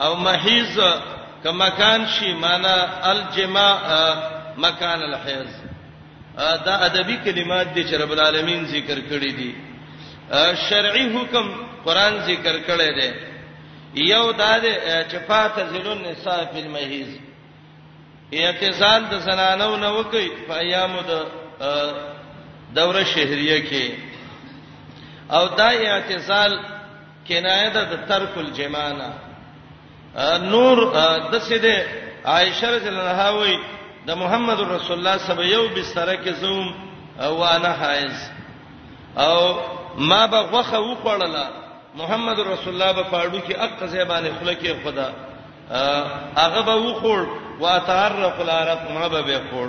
او محیز که مکان شي معنا الجماع مکان الحیز دا ادبی کلمات دي چې رب العالمین ذکر کړی دي شرعي حکم قران ذکر کړی دی یو دا دی چې فاتزل النساء فی المحیز اعتزال د زنانو نه وکي په ایامو د دوره شهریه کې او دا اعتزال کنایه ده د ترک الجماع نه نور د څه ده عائشه رضی الله عنها وای د محمد رسول الله سبا یو بستر کې زوم او انا حائز او ما به غوخه وخړله محمد رسول الله به پاړو کې اق زبانه خله کې خدا هغه به وخور واتعرف العرب ما به وخور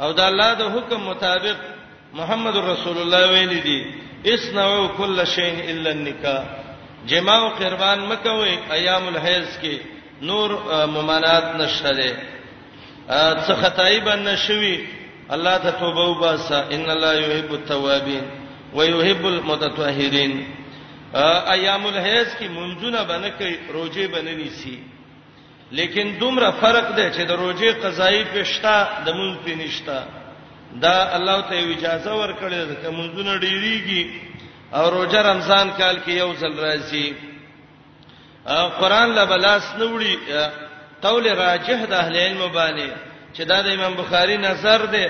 او د الله د حکم مطابق محمد رسول الله ویل دي اسنعوا كل شيء الا النکاح جما او قربان مکوي ایام الحیض کې نور ممانات نشته ده څه خدای باندې شوی الله ته توبه وباسه ان الله يحب التوابين ويحب المتطهرين ایام الحیض کې منځونه باندې کوي روزه باندې نيسي لیکن دومره فرق دی چې د روزي قضایي پښتا د مونږ په نشتا دا الله ته اجازه ورکړي د کومزونه ډیریږي او روزه رمضان کال کې یو ځل راځي قرآن لا بلاس نوړي قول راجح د اهل علم باندې چې دا د امام بخاری نظر دی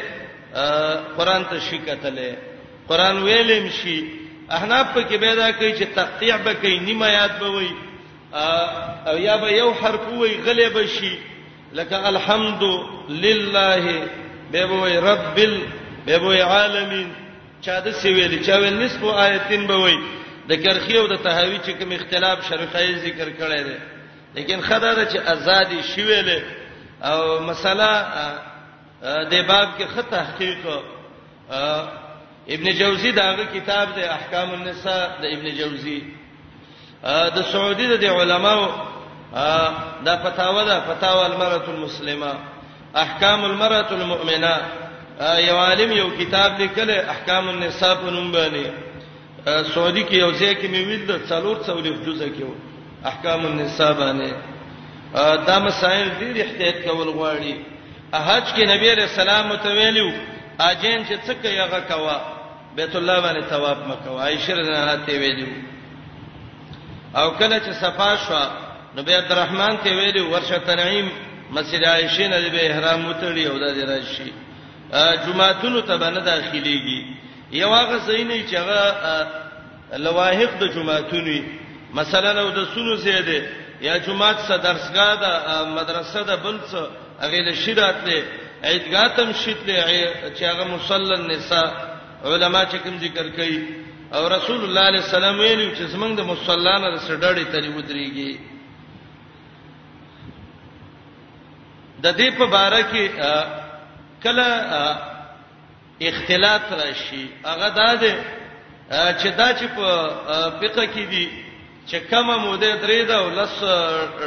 قرآن ته شي کتلې قرآن ویلم شي احناف په کې پیدا کوي چې تقطیع به کوي نیمه یاد به وي او یا به یو حرف وی غلې بشي لکه الحمد لله به وی رب ال به وی عالمین چا د سی ویل چا ویل نصف آیتین به وی د کرخی او د تهاوی چې کوم اختلاف شرقای ذکر کړی دی لیکن خدای دا چې ازادي شویل او مسله د باب کې خط تحقیق ابن جوزی داغه کتاب د احکام النساء د ابن جوزی د سعودي د علماو دا فتاوا ده فتاوا المرأه المسلمه احکام المرأه المؤمنه یو عالم یو کتاب لیکل احکام النساء په نوم باندې سعودي کې یو ځای کې مې ویل د څلور څو لیک جزء کې احکام النساء باندې دا مسائل ډیر احتیاط کول غواړي احج کې نبی رسول الله متویلو اجین چې څه کوي هغه کوا بیت الله باندې طواف مکو عائشه رضی الله عنها ته ویلو او کله چې صفا شو نو بیا عبدالرحمن ته ویلو ورشه تنعیم مسجد عائشه نه به احرام وتړي او د راشي جمعهتون ته باندې داخليږي یو هغه زینې چې هغه لواحق د جمعهتونی مثلا نو د سونو زیاده یا جمعات څخه درسګه د مدرسه د بل څخه هغه له شیرات له عیدګاه تم شیت له چې هغه مصلی النساء علما چې کوم ذکر کوي او رسول الله علیه السلام ویلو چې زمنګ د مصلانه د سړړې تری ودرېږي د دې په باره کې کله اختلاط راشي هغه دا دی چې دا چې په فقہ کې دي چې کمه موده درې ده او لس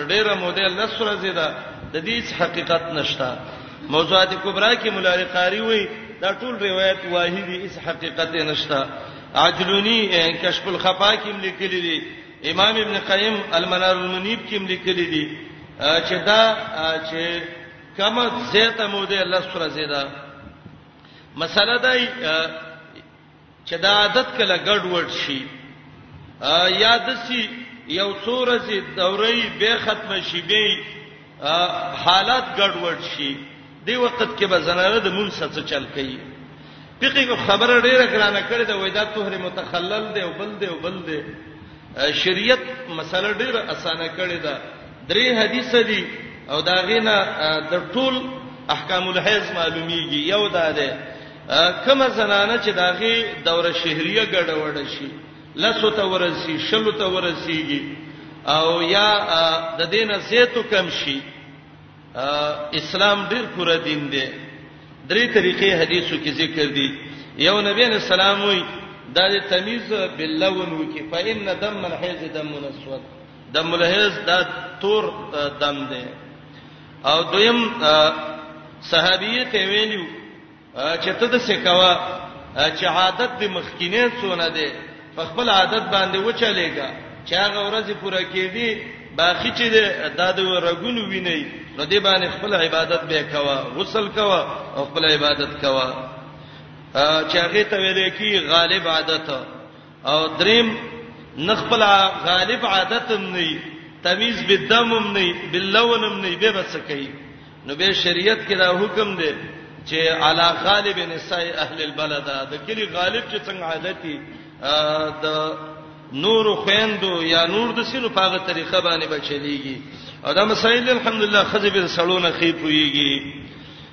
ډیره موده لس ورځې ده د دې څه حقیقت نشته موضوعات کبرا کې مولا قاری وایي دا ټول روایت واهدي هیڅ حقیقت نشته عجلونی کشف الخفا کې لیکلي دي امام ابن قیم المنار المنیب کې لیکلي دي چې دا چې کمه زیاته موده لس ورځې ده مسله دا چې دا عادت کله ګډ وډ شي یاد شي یو څورځي دورې به ختم شي به حالات ګډ وډ شي دی وخت کې به زنانه د مون سره چل کوي فقې خبره ډیره ګرانه کړې ده وای دا طهر متخلل دی او بل دی او بل دی شریعت مسله ډیره اسانه کړې ده درې حدیث دي او دا غینا د ټول احکام الحیض معلومیږي یو دا ده کما زنانه چې داغه دوره شهریه ګډوډ شي لسو ته ورسی شلو ته ورسیږي او یا د دینه زیتو کم شي اسلام ډیر پوره دین دی درې طریقې حدیثو کې ذکر دي یو نبی علیہ السلام وی دا د تمیز باللون وکي فإن دم الحیض دم اسود دم الحیض دا تور دم دی او دویم صحابیه ته ویلو چې ته د سکوا چې عادت د مخکینه څونه دی په خپل عادت باندې وچلېګا چې هغه ورځ پوره کېدی باقی چې دا د رګونو ویني نو دی باندې خپل عبادت به کوا غسل کوا او خپل عبادت کوا چې هغه ته ویل کی غالب عادت او دریم نخپل غالب عادت نه تمیز بالدم نه باللون نه به بس کوي نو به شریعت کې دا حکم دی چې علا غالب نساء اهل البلد د کلی غالب چې څنګه عادتي د نور خويندو یا نور د سینو په هغه طریقه باندې بچلېږي او دا مسائل الحمدلله خزې به سړونه خې پويږي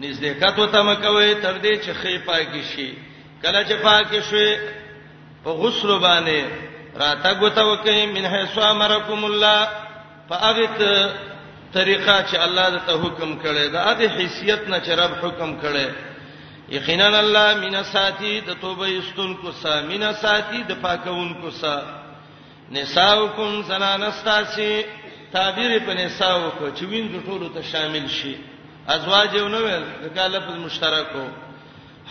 نزدېکت ته مکوي تر دې چې خې پاکي شي کله چې پاکي شوي په غسل باندې راتګ وته وکي من حيث امركم الله فاغت طریقه چې الله د ته حکم کړي دا د حیثیت نه چې رب حکم کړي یقینا الله مینا ساتي د توبه استون کو سا مینا ساتي د پاکون کو سا نساؤکم زنان استاسی تعبیر په نساو کو چې وینځو ټولو ته شامل شي ازواج یو نو ویل د کاله په مشترکو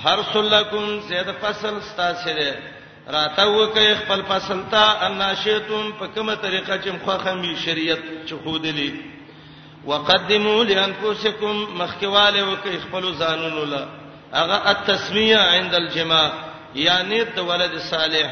هر سلکم زید فصل استاسی ده راته وکي خپل فصل ته اناشیتون په کومه طریقه چې مخه می شریعت چې خودلی وقدموا لانفسکم مخکواله وکي خپل ځانونو لا هغه التسمیه عند الجماع یعنی د ولد صالح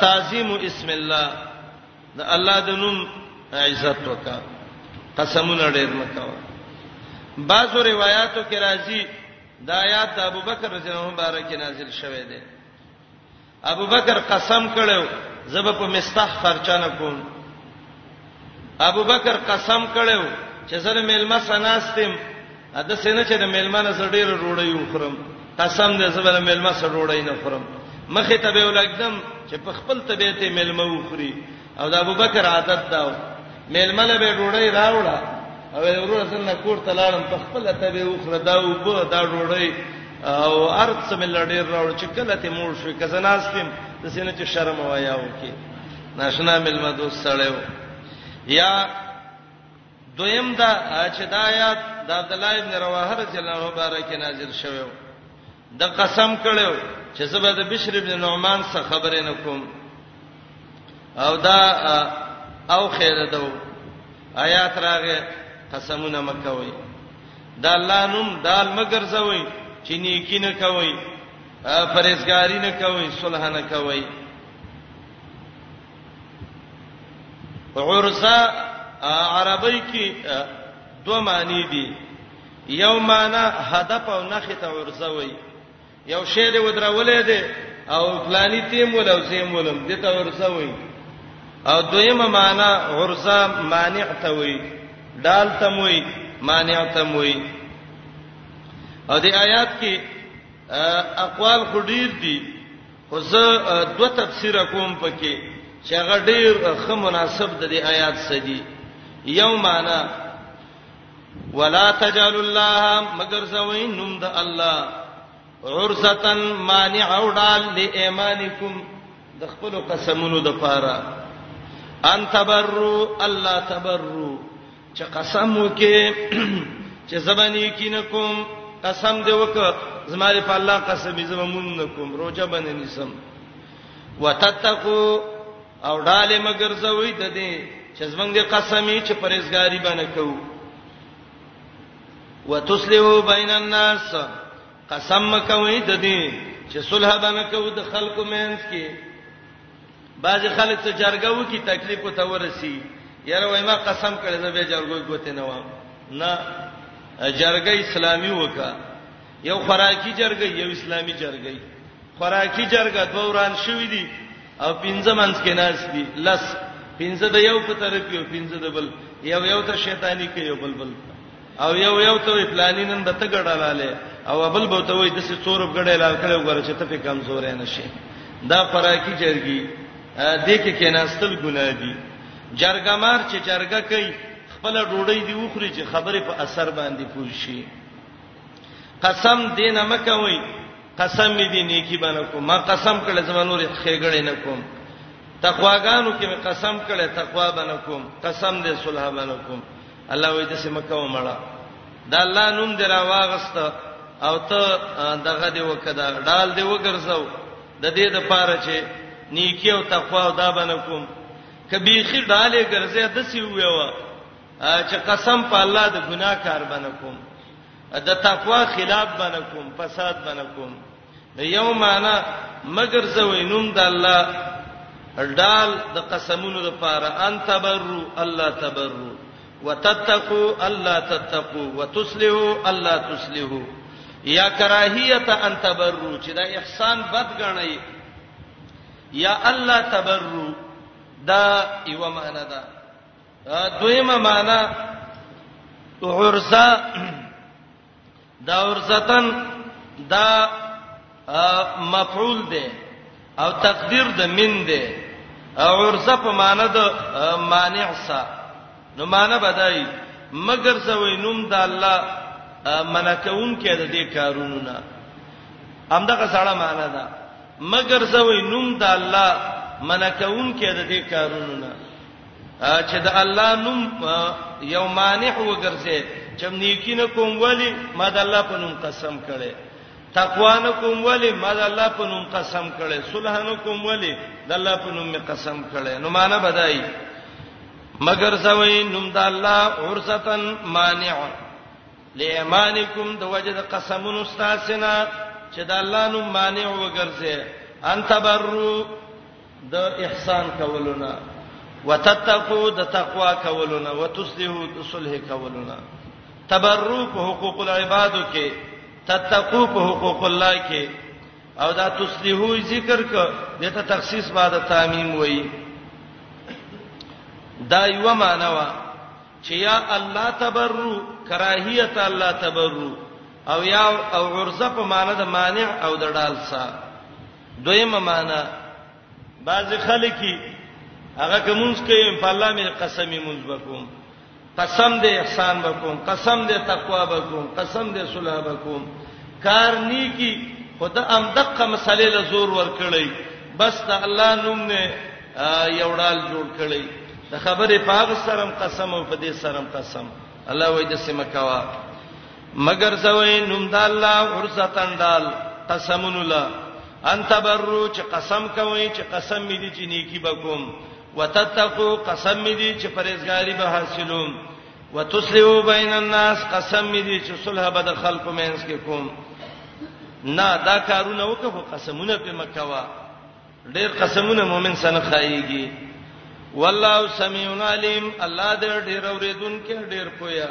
تعظیم اسم الله د الله د نوم عزت وکا قسمونه ډیر مکوا بعضو روایتو کې راځي د آیات ابو بکر رضی الله عنه مبارک نازل شوه دی ابو بکر قسم کړو زب په مستح خرچانه کوم ابو بکر قسم کړو چې زه د میلمه سناستم اته سینه چې د میلمه نه سره ډیر روړی وخورم قسم دې زه د میلمه سره روړی نه خورم مخه ته به ولګدم چې په خپل طبيعت میلمه وخوري او د ابو بکر عادت دا میلمه له به روړی راوړه او ورور څنګه کور ته لاړم په خپل طبيعت وخوره دا وبو دا روړی او ارت سم لړ ډیر راوړ چې کله ته مور شو کزناستم د سینه چې شرم وایاو کې ناشنا ملما دوست سره یا دویم دا چې دا آیات د عبد الله ابن رواحه رضی الله عنه مبارک نازل شوه د قسم کړو چې زبر د بشر ابن نعمان سره خبرې نکوم او دا او خیر ده آیات راغې قسمونه مکوي دا الله نوم دال مگر زوي چې نیکی نه کوي پرېزګاری نه کوي صلح نه کوي عرزه عربی کې دوه معنی دي یو معنی هدف او نخې ته عرزه وای یو شی دی ودرولې دی او پلاني تیم ول او زیم ولم دته عرزه وای او دویمه معنی عرزه مانع ته وای دال تم وای مانع تم وای او دې آیات کې اقوال خډیر دي خو زه دوه تفسیر کوم پکې چې هغه ډیر ښه مناسب د دې آیات سدي یو معنا ولا تجعل الله مگر زوین نوم د الله عرزتن مانع او ډال لایمانکم د خپل قسمونو د پاره ان تبرو الله تبرو چې قسم وکې چې زبانی کې نکوم قسم دې وک زماره په الله قسم یې زمون نکوم روزه باندې نسم وتتقو او ډاله مگر زوی د دې چې زمنګ دې قسمی چې پرېزګاری باندې کوو وتصلحو بین الناس قسم کوي د دې چې صلح باندې کوو د خلکو مینس کې بعضی خلک ته جرګه وکي تکلیف ته ورسی یاره وای ما قسم کړی زه به جرګوي ګوتې نه وام نه جرګه اسلامي وکا یو خوراکي جرګه یو اسلامي جرګه خوراکي جرګه دوه وران شوې دي او پنځه منځ کې ناس دي لس پنځه د یو په طرف یو پنځه د بل یو یو ته شیطانی کوي یو بل بل او یو یو ته پلاني نن به ته ګډالاله او بل به ته وای د څه څورب ګډالال کړي وګوره چې ته په کمزورې نشي دا پراکی جرګي د کې کېناستل ګناه دي جرګه مار چې جرګه کوي خپل ډوډۍ دی وخوري چې خبره په اثر باندې پوه شي قسم دینه مکه وای قسم می دی نیکی باندې کوم ما قسم کړل زمانور خېګړې نه کوم تقواګانو کې قسم کړل تقوا باندې کوم قسم دې صلح باندې کوم الله وې د سم کو مړه دا الله نوم درا واغست او ته دغه دی وکدا ډال دی وګرځاو د دې د پاره چې نیکی او تقوا او دا باندې کوم کبي خې ډالې ګرځې د سی ویو چې قسم په الله د ګناه کار باندې کوم د تقوا خلاف باندې کوم فساد باندې کوم د یو معنا مگر زوی نوم د الله ډال د قسمونو لپاره ان تبرو الله تبرو وتتقوا الله تتقوا وتصلحوا الله تصلحوا یا کراهیت ان تبرو چې دا احسان بد غنئ یا الله تبرو دا یو معنا ده دویمه معنا عرضه دا ورزتن دا مفعول دی او تقدیر د من دی عرضه په معنی د مانع سا نو معنی بدای مگر زوی نوم د الله منکون کې د دې کارونو نه همدغه سړه معنی ده مگر زوی نوم د الله منکون کې د دې کارونو نه چې د الله نوم یو مانع وګرځي چې نیکی نه کوم ولی ما د الله په نوم قسم کړي تقوا نه کوم ولی ما د الله په نوم قسم کړي صلح نه کوم ولی د الله په نوم می قسم کړي نو معنا بدای مگر سوي نوم د الله ورستن مانع لایمانکم د وجد قسمون استاسنا چې د الله نوم مانع وګرځي انت برو د احسان کولو نه وتتقو د تقوا کولو نه وتصلحو د صلح کولو نه تبرو په حقوق العباد کې تتقو په حقوق الله کې او دا تصلحو ذکر ک دته تخصیص بعد تعمیم وایي دا یو معنی وا چې یا الله تبرو کراهیت الله تبرو او یا او عرضه په معنی د مانع او د ډال سره دویمه معنا بعض خلک هغه کومز کوي په الله مې قسمي مونږ وکوم قسم دې احسان وکوم قسم دې تقوا وکوم قسم دې صلح وکوم کار نیکی خدا ام دقه مسلې له زور ور کړی بس ته الله نوم نه یوړال جوړ کړی د خبرې پاغ سرم قسم او په دې سرم قسم الله وې د سمکوا مگر سوي نوم د الله ورستن دال قسمون الله ان تبرو چې قسم کوي چې قسم می دي چې نیکی بکوم وتتقو قسم می دي چې پرهیزګاری به حاصلوم وتسلو بین الناس قسم می دي چې صلح به د خلق مینس کې کوم نه دا کارونه وکړو قسمونه په مکوا ډېر قسمونه مؤمن سره خایيږي والله سميع عليم الله دې ډېر اوریدونکو ډېر پوهه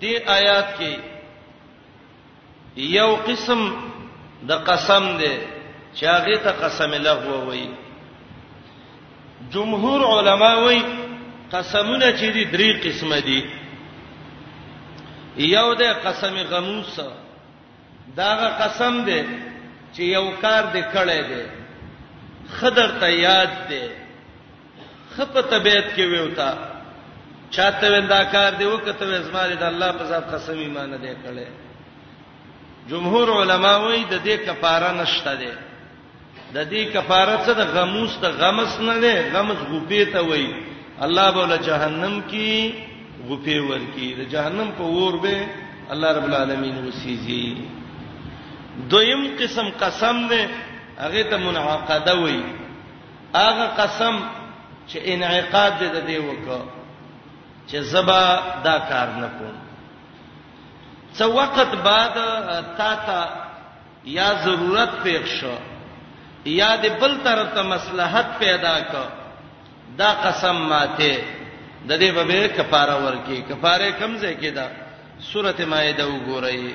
دې آیات کې یو قسم د قسم دی چې هغه ته قسم لغو وایي جمهور علما وایي قسمونه چې دي درې قسمه دي یو د قسم غموس داغه قسم دی چې یو کار دې کړی دی خدر ته یاد دی خه په طبيعت کې ویو تا چاته وندا کار دی وکته وې زماري د الله په ذات قسم ایمان نه دی کړي جمهور علما وایي د دې کفاره نشته ده د دې کفاره څه د غموس ته غمس نه ده غمس غوپې ته وایي الله بوله جهنم کې غوپې ورکی د جهنم په ور به الله رب العالمین وسیږي دویم قسم قسم ده هغه ته منعقده وایي هغه قسم چې انعقاد دې د دې وکړه چې زبا دا کار نکوم څو وخت بعد تا ته یا ضرورت پیښ شو یا د بل طرف ته مصلحت پیدا کړ دا قسم ماته د دې به کفاره ورکی کفاره کمزې کېده سورته مائده وګورئ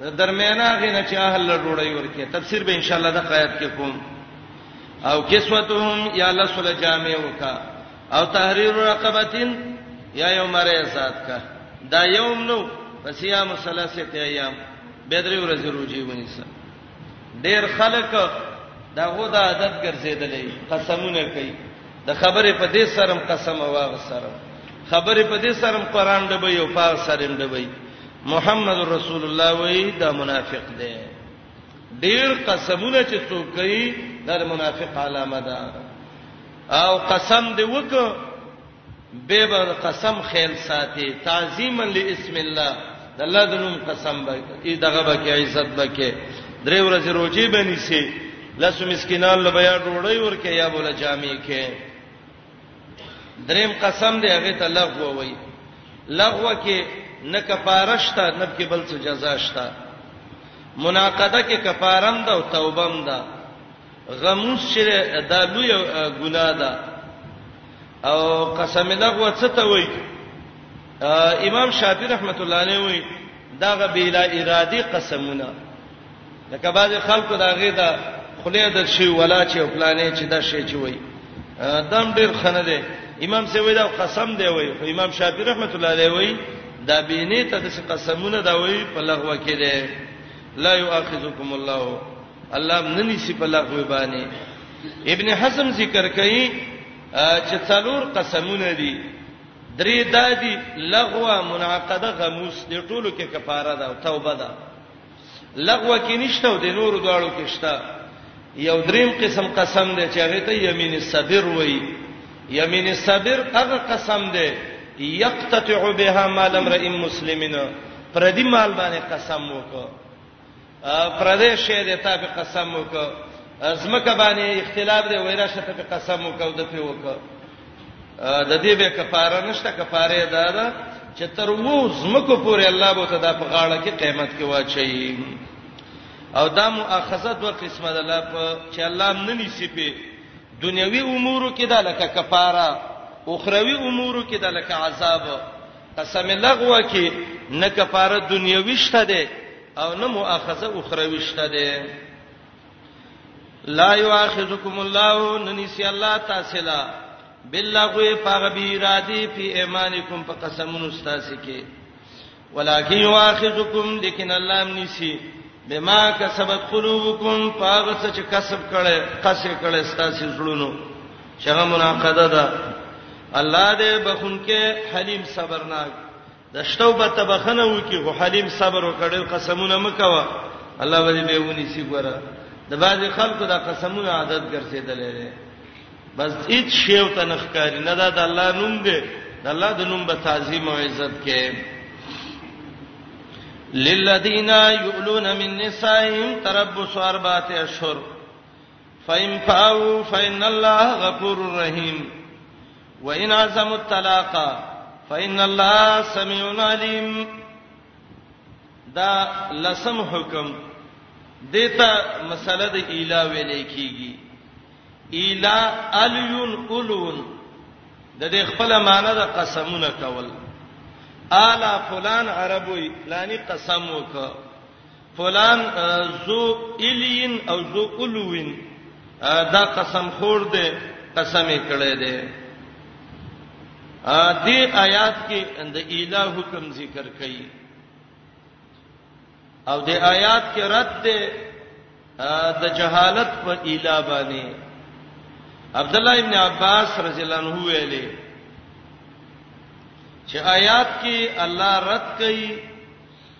درمیانه غنه چې اهل ډوړی ورکه تفسیر به ان شاء الله د قایت کې کوم او کسوتهم یا لسل جامع وکا او تحریر رقبتین یا یوم ریسات کا دا یوم نو فصيام ثلاثه ایام بدري ورځې روزي ونیسه ډیر خلک دا غو دا عادت ګرځیدلې قسمونه کوي د خبرې په دې سرم قسم واغ سرم خبرې په دې سرم قران د به یو پاغ سرم د به محمد رسول الله وای دا منافق دی ډیر قسمونه چې څوک کوي دا منافق علامه ده او قسم دی وکړه به به د قسم خیل ساتي تعظیما لاسم الله د الله د نوم قسم به ای دغه به کې عزت به کې درې ورځې روزي بنی سي لاسو مسکینان له بیا ډوړی ورکه یا بوله جامع کې دریم قسم دی هغه ته لغو وای لغو کې نه کفارشت نه کې بل څه جزا شته مناقضه کې کفارم ده او توبه هم ده غموس چې دا لوی ګناه ده او قسم لغوه څه ته وایي امام شافعي رحمت الله علیه وایي دا غ بلا ارادي قسمونه لکه بعض خلکو دا غي دا خله د شی ولا چې پلانې چې دا شی چې وایي دم ډیر خنه ده امام سی وایي دا قسم دی وایي خو امام شافعي رحمت الله علیه وایي دا بینه ته د قسمونه دا وایي په لغوه کې ده لا یؤاخذکم الله الله منني سی په لغوه باندې ابن حزم ذکر کوي چې څلور قسمونه دي درې دادی لغوه منعقده غموس د ټولو کې کفاره ده او توبه ده لغوه کې نشته او د نورو دواړو کې شته یو دریم قسم قسم دی چې هغه ته یمین صبر وایي یمین صبر هغه قسم دی یقتطع بها مال امرئ مسلمین پر دې مال باندې قسم وکړه پردې شه دې تا په قسم وک زمکه باندې اختلاف دې ویرا شته په قسم وک او د په وک د دې به کفاره نشته کفاره ده دا چې تر وو زمکو پورې الله بو ته د په غاړه کې قیامت کې واچي او دا مؤاخذه دوه قسمه ده لا په چې الله نه نیسی په دنیوي امورو کې دا لکه کفاره اخروی امورو کې دا لکه عذاب قسم لغوه کې نه کفاره دنیوي شته ده او نه مؤاخذه اخروی شته ده لا یواخذکم الله ننسی الله تاسو لا باللغو فغبی رادی فی ایمانکم په قسمونو تاسو کې ولکن یواخذکم لیکن الله منسی بما کسبت قلوبکم فغس چې کسب کړي قصې کړي تاسو زړونو چغه مناقضه ده الله دې بخونکې حلیم صبرناک د شتو به تبخنه وکي خو حلیم صبر وکړل قسمونه مکوا الله به دې ونی سی ګره د بعضی خلکو دا قسمونه عادت ګرځیدلې ده بس هیڅ شی او تنخکاری نه ده د الله نوم دی د الله د نوم به تعظیم او عزت کې للذین یؤلون من نسائهم تربص اربعه اشهر فإن فاو فإن الله غفور رحيم وإن عزموا الطلاق فإن الله سميع عليم دا لسم حکم دیتا مسله د ایلا ویلې کیږي ایلا الیون اولون د دې خپل معنی د قسمونه کول الا فلان عربوی فلانی قسم وکړه فلان ذو الین او ذو الوین دا قسم خور دی قسم یې کړی دی ا دې آیات کې د الہ حکم ذکر کړي او د آیات کې رد ده د جهالت په اله باندې عبد الله ابن عباس رضی الله عنه ویلي چې آیات کې الله رد کړي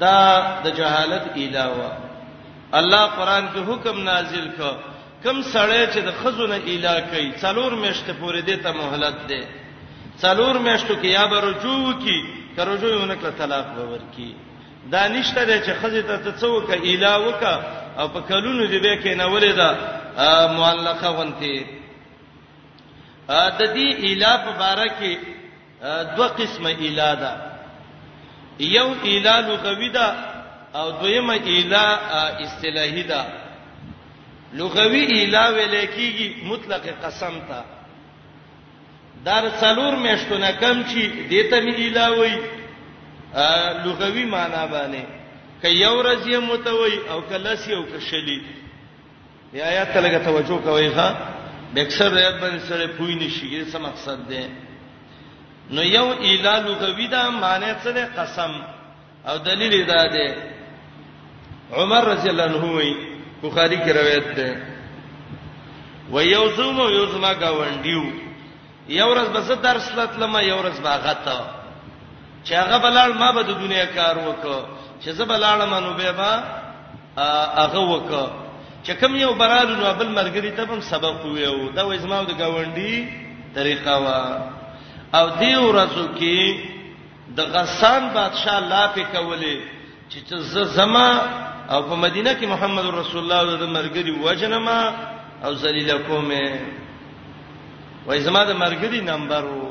دا د جهالت علاوه الله قران کې حکم نازل کړ کم سړی چې د خزونه اله کوي څلور میشته پورې دې ته مهلت ده څلور میشتو کې یا به رجوع کی که رجوع یې ونکړه طلاق به ورکی دا نشته ده چې خزه ته ته څوک اله وکا او په کلونو دې به کې نه ولې دا معلقه ونته د دې اله په باره کې دوه قسمه اله ده یو اله لغوي ده او دویمه اله اصطلاحي ده لغوي اله ویل کیږي مطلق قسم ته دار څلور میشتونه کم چی دته می اله وای لغوي معنی باندې ک یو ورځ یې متوي او کلس یو کشلی دی آیات ته لګه توجه کوي ښا د اکثر آیات باندې سره پوی نشي یې څه مقصد دی نو یو اله لغوی دا معنی څه ده قسم او دلیل دا دی عمر رضی الله عنه وی بخاری کې روایت ده و یوزم یوزما گاونډیو یو ورځ بس درس لتلم یو ورځ باغته چې هغه بلال ما به د دنیا کار وکړ چې زه بلالم نو به ما هغه وک چې کوم یو برالو نو بل مرګري ته هم سبق ویو دا وې زما د گاونډي طریقه وا او دی ورځو کې د غسان بادشاه لا په کولې چې زما او په مدینه کې محمد رسول الله د مرګري وجنما او ذلیل کومه وای زما د مرګري نمبر وو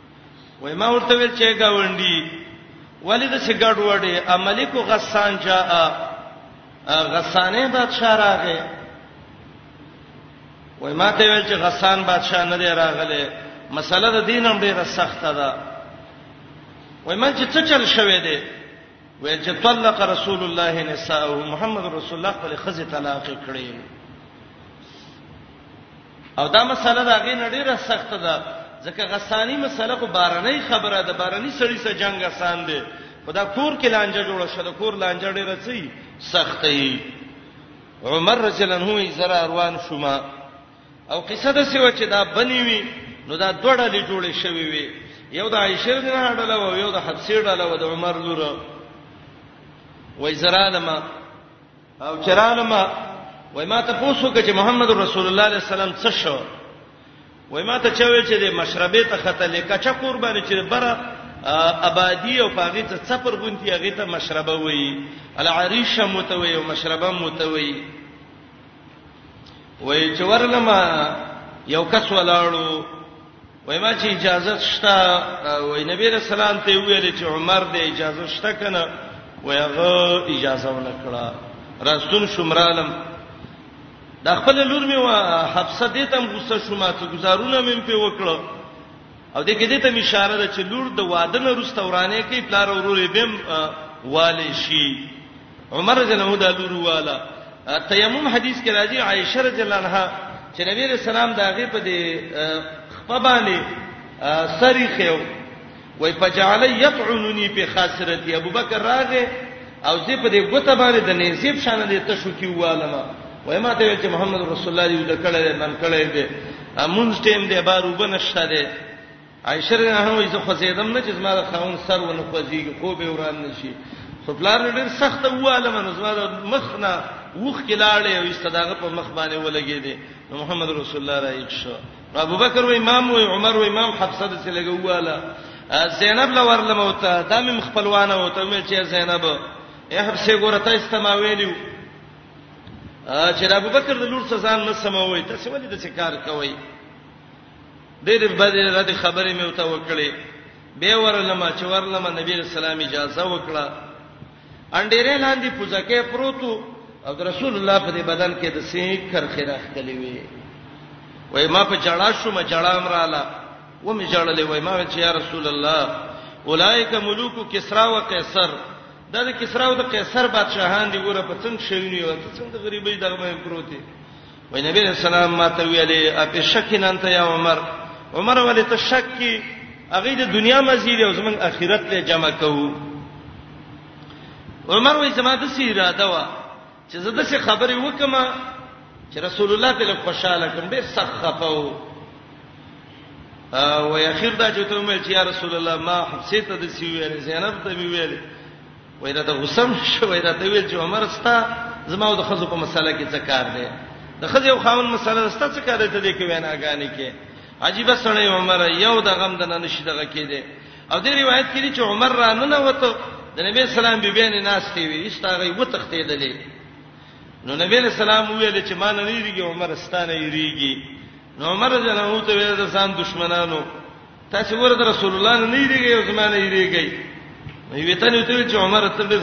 وای ما ورته ویل چې گاونډي ولې د سګړډ وړي املک غسان جاء غسانې بادشاہ راغې وای ما ته ویل چې غسان بادشاہ نه دی راغله مسله د دین هم ډیره سخته ده وای ما چې څه چل شوې ده وای چې طلق رسول الله نساء محمد رسول الله خپل خزې طلاق کړې او دا مسله دا غي نډیره سخت ده ځکه غسانی مسله خو بارنۍ خبره ده بارنۍ سړی سره جنگ آسان دی خدا کور کې لانجه جوړه شوه کور لانجه ډیره سي سختي عمر رضی الله عنه یې زرا روان شوما او قصه د سیو چې دا بنی وی نو دا دوړلې جوړې شوې وي یو د عائشه د هډل او یو د حفصه ډل او د عمر لور وای زرالما او چرانه ما وای ما ته پوښتنه وکړه چې محمد رسول الله علیه السلام څه شو وای ما ته چوي چې د مشربې ته خطه لیکه چا قرباني چې بره ابادی او پاغه ته څپر ګونتی هغه ته مشربه وای العریشه متوي او مشربه متوي وای چې ورلما یو کس ولاړو وای ما چې اجازه شته وای نبی رسول الله ته ویل چې عمر دې اجازه شته کنه وای هغه اجازه ونکړه راستون شمرالم د خپل لور مې وا حفصه دې تم غوسه شوم چې گزارونه مې په وکړه او دې کې دې ته اشاره ده چې لور د واده نه رسته ورانه کې پلار ورورې بهم والي شي عمر رضی الله عنه دا لور والا تیمم حدیث کې راځي عائشه رضی الله عنها چې نبی رسول الله دا غي په دې خپبانه سری خيو وای فجعل يطعنني په خاصرتي ابو بکر راغه او زه په دې ګوته باندې د نصیب شان دې تشو کی والما وای ما ته چې محمد رسول الله دې د کړه نن کړه دې امونز ټیم دې بار وبنشته دې عائشه رضی الله عنها وایي زه خوځېدم نه چې زما د خاوند سر ونه خوځيږي خو به وران نشي خو پلار مې ډېر سخت واله من زما د مخ نه وښ کې لاړې او استداغه په مخ باندې ولګې دي نو محمد رسول الله رايښ شو ابو بکر و امام و عمر و امام حفصه د سلګه واله زینب لور لموته د مم خپلوانه وته مې چې زینب اے حفصه ګورته استما ویلو چې ابو بکر د لور څخه ځان نه سموي تاسو ولې د څه کار کوئ ډېر بدې رد خبرې مې وته وکړې به ورلمه چې ورلمه نبی رسول الله اجازه وکړه انډېرې لاندې پوزکه پروتو او رسول الله په دې بدن کې د سیک کرخې راخلې وي وای ما په جړا شو ما جړا امراله و می جړلې وای ما چې یا رسول الله اولایک ملوک کسرا و قیصر دا د کسرا او د قیصر بادشاهان دی ګوره په څنګه شوی نه یو څنګه غریبۍ دغه مې پروتي وای نبی علیہ السلام ما ته ویلې اپ شکین انت یا عمر عمر ولې ته شک کی هغه د دنیا مزید او زمنګ اخرت له جمع کوو عمر وای زما د سی اراده وا چې زه د څه خبرې وکم چې رسول الله په لږ خوشاله کوم ډیر سخت خپاو او اخر دا چې ته مې چې یا رسول الله ما حبسه ته د سی ویلې زینب ته ویلې وای راته غوسم شو وای راته ویل چې عمر ستا زما او د خزو په مسله کې څه کار دی د خزې او خاون مسله ستا څه کار دی ته دې کې ویناګانې کې عجیب سړی عمر یو د غم د نن شي دغه کې دی او دې روایت کې دي چې عمر را نه وته د نبی سلام بي بین ناشته وي استغه و تختیدلې نو نبی سلام ویل چې ما نه ریږي عمر ستانه یریږي نو عمر جنو ته ویل د ځان دشمنانو تاسو ورته رسول الله نه یریږي او زمانه یریږي نو وی ته نو ته چې عمر ته ډېر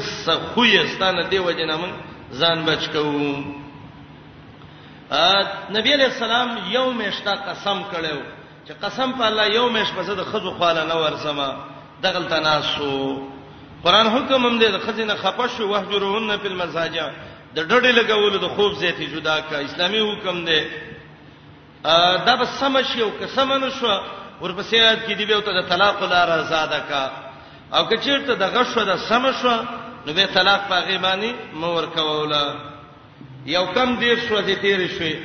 خوې ستانه دی وجنه من ځان بچ کوو نبی علیہ السلام یو مشتا قسم کړو چې قسم په الله یو مش په زده خزو خاله نه ورسمه دغل تناسو قران حکم هم دې د خزینه خپش او وهجرهن په المساجد د ډډې لګولو د خوب زیاتې جدا کا اسلامي حکم دی دا به سم شي او که سم نه شو ورپسې آیات کې دی به ته د طلاق لار آزاد کا او که چیرته د غشو د سم شو نو به طلاق پاغي باندې مور کوله یو کم دیر شو د تیر شوي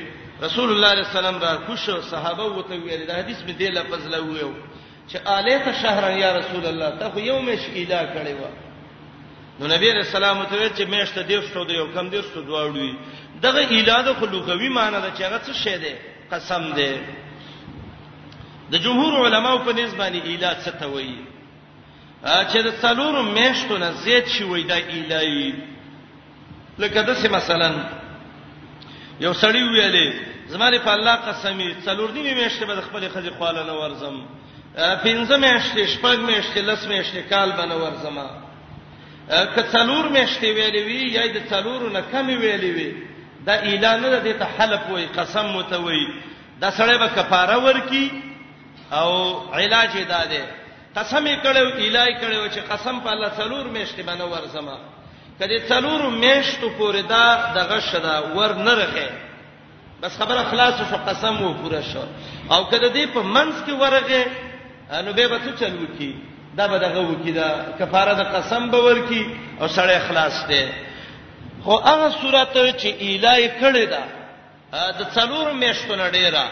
رسول الله صلی الله علیه وسلم را کوشو صحابه وته ویل دا حدیث می دی لفظ لویو چې الیس شهرا یا رسول الله ته خو یو مش اله کړي و نو نبی رسول الله ته چې مشت دې شو دی او کم دې شو دواړوي دغه اله د خلوغوي معنی ده چې هغه څه شه دی قسم دی د جمهور علماو په نسبت اله څه ته وایي چې د څلورو مشتو نه زیات شي وای دا الای لکه داسې مثلا یو سړی ویلې زماري په الله قسمي څلور نیمه میاشتې به خپل خځې خواله نه ورزم پنځه میاشتې شپږ میاشتې لس میاشتې کال به نه ورزم که څلور میاشتې ویلې وی یا د څلورو نه کم ویلې وی دا اعلان نه دی ته حلف وای قسم مت وای دا سړی به کفاره ورکی او علاج یې داده قسم یې کړو الای کړو چې قسم په الله څلور میاشتې باندې ورزم که د څلورو میاشتو پورې دا دغه شدا ور نه رغه بس خبره خلاص شو قسم وو پوره شو او کله دې په منځ کې ورغه نو به به څه چلو کی دا به دغه وکی دا کفاره د قسم به ورکی او سړی خلاص دی خو هغه صورت چې الای کړی دا د څلورو میاشتو نه ډیره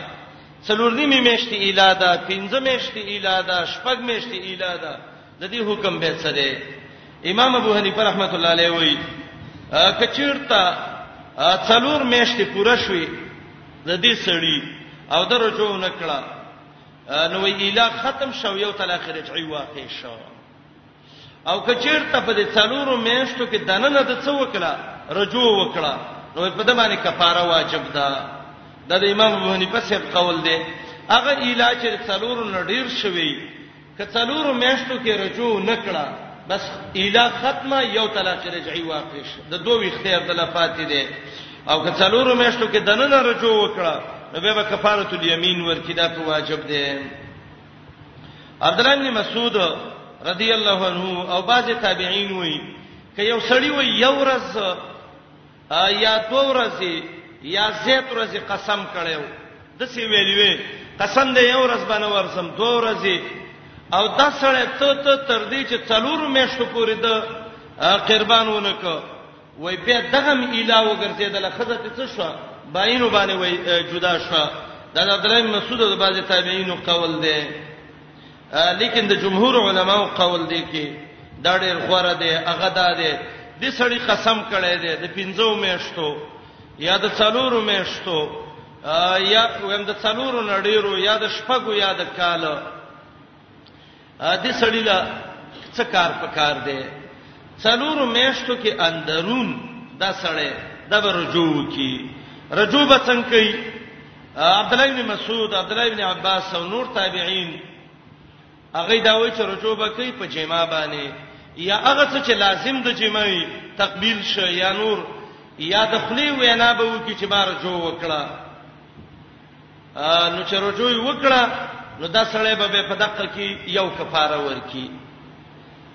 څلور نیمه میاشتې اله ده پنځه میاشتې اله ده شپږ میاشتې اله ده د دې حکم به څه دی امام ابو حنیفه رحمۃ اللہ علیہ وایي کچیرتا څلور میاشتې پوره شوې د دې سړی او درجو نکړه نو وی اله ختم شو یو تل اخرت ای واقع شو او کچیرته په دې څلورو میاشتو کې دننه د څه وکړه رجوع وکړه نو په دې باندې کفاره واجب ده دا د امام ابو حنیفه سیب قول دی هغه علاج چې څلورو نډیر شوی که څلورو میاشتو کې رجوع نکړه بس اله ختمه یو طلاق رجعي واقع شي د دوه اختیار د لفاتې دی او که څلورو میاشتو کې دننه رجوع وکړه نو به کفاره الیمین ورکیدا په واجب دی عبد الله بن مسعود رضی الله عنه او بعض تابعین وایي ک یو سړی وایي یو ورځ یا دو ورځې یا زیات ورځې قسم کړو د سی ویلی وی قسم دې یو ورځ باندې ورسم دو ورځې او دا سړی ته ته تر دې چې څلور میاشتو پورې د قربانونه کو وای بیا دغه اله وګرځیدل خزه ته څه شو باینو باندې وای جدا شو دا د عبدالله بن مسعود د بعضی تابعینو قول دی لیکن د جمهور علماو قول دی کې دا ډېر غوړه دی هغه دا دی د سړی قسم کړی دی د پنځو میاشتو یا د څلورو میاشتو یا ویم د څلورو نړیرو یا د شپږو یا د کالو دې سړی لا څه کار پکار دی څلورو میاشتو کې اندرون دا سړی د رجوع کی رجوع به څنګه کوي عبد الله بن مسعود عبد الله بن عباس او نور تابعین هغه دا وایي چې رجوع به کوي په جما باندې یا هغه څه چې لازم د جماعي تقبیل شي یا نور یا د خلی وینا به وکي چې بار جو وکړه نو چې رجوع وکړه نو دا سړی به په دقه کې یو کفاره ورکی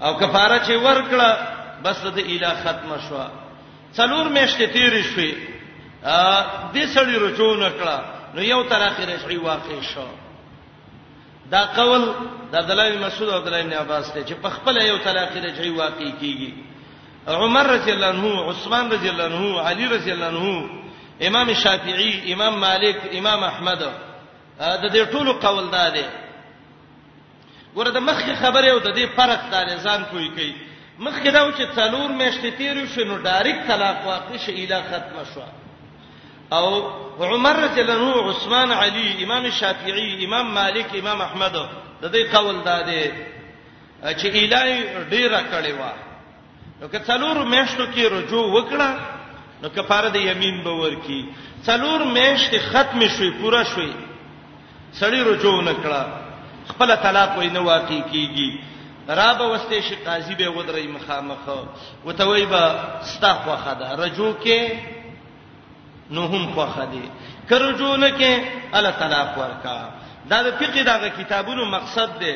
او کفاره چې ورکړه بس د اله ختم شو څلور میاشتې تیرې شوې دې سړی رجوع نکړه نو یو تر اخره شي واقع شو دا قول د عبد الله بن مسعود او عبد الله بن عباس ته چې په خپل یو طلاق رجعي واقع کیږي عمر رضی الله عنه عثمان رضی الله عنه علی رضی الله عنه امام شافعی امام مالک امام احمد د دې ټولو قول دا دی ګوره د مخکې خبره او د دې فرق دا لزان کوي کوي مخکې دا و چې څلور میاشتې تیر شو نو ډایرک طلاق واقع شي اله ختم شو او عمر رضی الله عنه عثمان علی امام شافعی امام مالک امام احمد د دې قول دا دی چې الای ډیره کړي وا نو که څلور میاشتو کې رجوع وکړه نو کفاره د یمین به ورکی څلور میاشتې ختم شوي پوره شوي سړی رجوع ونکړه خپل طلاق وای نه واقع کیږي را به وسته شي قاضي به ودرې مخامخ وتوي به ستا خوخه ده رجو کې نو هم خوخه دي کرجو نه کې الله طلاق ورکا دا د فقې دغه کتابونو مقصد دی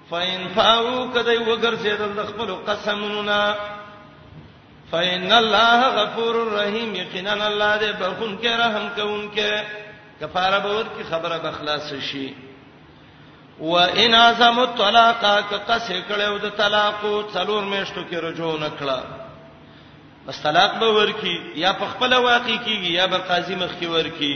فین فاو کدی وګرځیدل د خپل قسمونو نه فین الله غفور الرحیم یقینا الله دې بخون کې رحم کوونکې کفاره به ورکی خبره به خلاص شي و ان اعظم الطلاق ک قصې کړو د طلاق څلور میشتو کې رجوع نکړه بس طلاق به ورکی یا په خپل واقع کیږي یا به قاضي مخ کې ورکی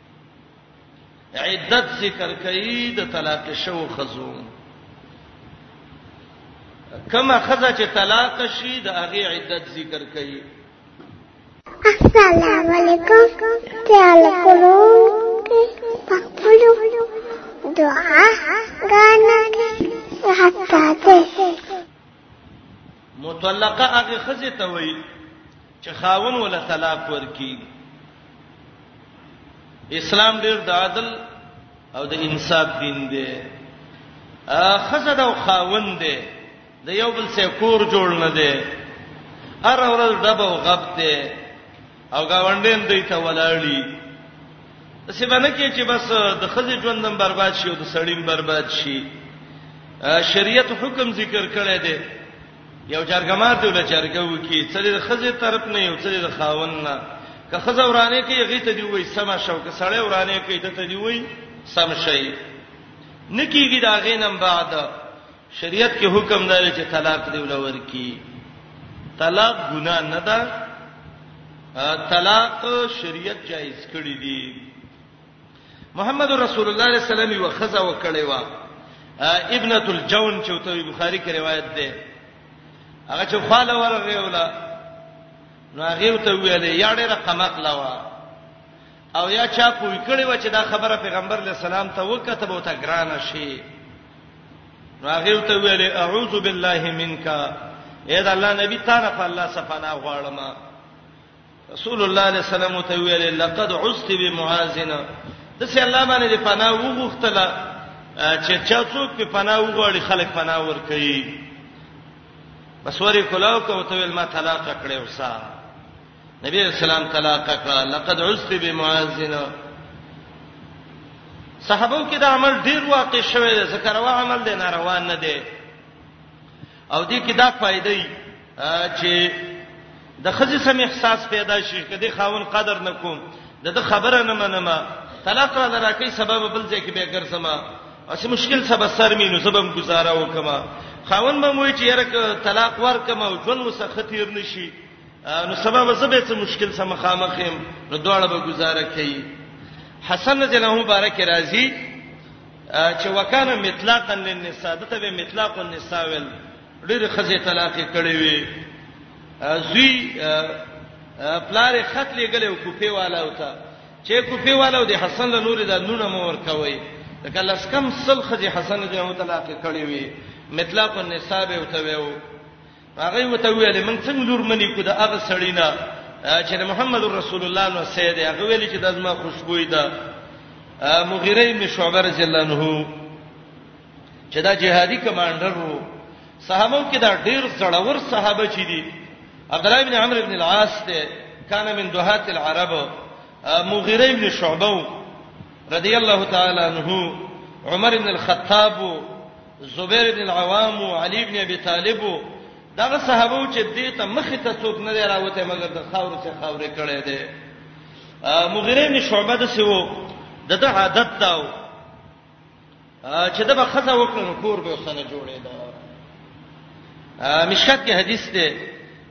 عدت ذکر کوي د طلاق شو خزو کما خزه چې طلاق شي د هغه عدت ذکر کوي السلام علیکم تعال کولو پخپلو دعا غانا حتا ته مطلقه هغه خزه ته وای چې خاون ولا طلاق ورکی اسلام ډیر د عدل او د انصاف دین دی خزه دا خاون دی د یو بل سره کور جوړ نه دی ار اور دبو غب دی او گاونډین دوی ته ولاړی څه باندې کې چې بس د خزې ژوندم برباد شي او د سړیم برباد شي شریعت حکم ذکر کړی دی یو جرګمات ول جرګه وکي څه د خزې طرف نه یو څه د خاون نه که خزه ورانه کې یغې ته دی وای سم شو که سړی ورانه کې ته ته دی وای سم شي نکیږي دا غینم بعد شریعت کې حکم دی چې طلاق دی ولور کی طلاق ګناه نه ده طلاق شریعت جایز کړی دی محمد رسول الله صلی الله علیه وسلم یو خزه وکړی و ابنه الجون چې ته بخاری کې روایت ده هغه چې خاله ورغه ولا نو هغه ته ویل یا ډېر قمق لا و او یا چا پوی کړی و چې دا خبره پیغمبر علی السلام ته وکته بوته ګران شي نو هغه ته ویل اعوذ بالله منک اے دا الله نبی تعالی په الله سبحانه غواړم رسول الله علیه السلام ته ویل لقد عزت بمعازنا د سي الله باندې پناه وغوښتله چې چا څوک په پناه وغواړي خلک پناه ور کوي بس ورې کلاو کو ته ویل ما طلاق کړې وسه نبی اسلام طلاق کړه لقد عزت بمعاذن صحابو کې دا عمل ډیر واقع شوی دی ځکه روا عمل دی نه روان نه دی او دې کې دا فائدې چې د خزي سم احساس پیدا شي کدي خاون قدر نکوم د د خبره نه منم طلاق را لراکې سبب بل ځای کې به ګرځما اسی مشکل سبب سر مينو سبب گزاره وکما خاون به موي چې یره طلاق ورکما او ژوند وسخه تیر نشي نو سبب زبې څه مشکل سم خامخم نو دواړه به گزاره کوي حسن رضی الله عنه مبارک راضي چې وکانه مطلقا للنساء دته به مطلق النساء ول ډېر خزه طلاق کړي وي زوی پلار خط لګلې او کوپې والا وتا چې کوپې والا او د حسن له نور د نونه مور کوي لکه لسکم سل خزه حسن رضی الله عنه طلاق کړي وي مطلق النساء به وتوي هغه وته ویل موږ څنګه لور منی کو د هغه سړینا چې محمد رسول الله نو سید هغه ویل چې د زما خوشبوې ده مغیره ابن شعبه رضی الله عنه چې دا جهادي کمانډر وو صحابه کې دا ډیر زړور صحابه چي دي عبد الله ابن عمرو ابن العاص ته کان من دهات العرب مغیره ابن شعبه رضی الله تعالی عنہ عمر ابن الخطاب زبیر ابن العوام او علی ابن ابي طالب دغه صحابه چې دې ته مخې ته څوک نه راوته مګر د خاور څخه خاورې کړي دي مغیره ابن شعبه د سیو دغه عادت داو چې دغه خزه وکړو نو کور به وسنه جوړې ده مشکات کې حدیث ده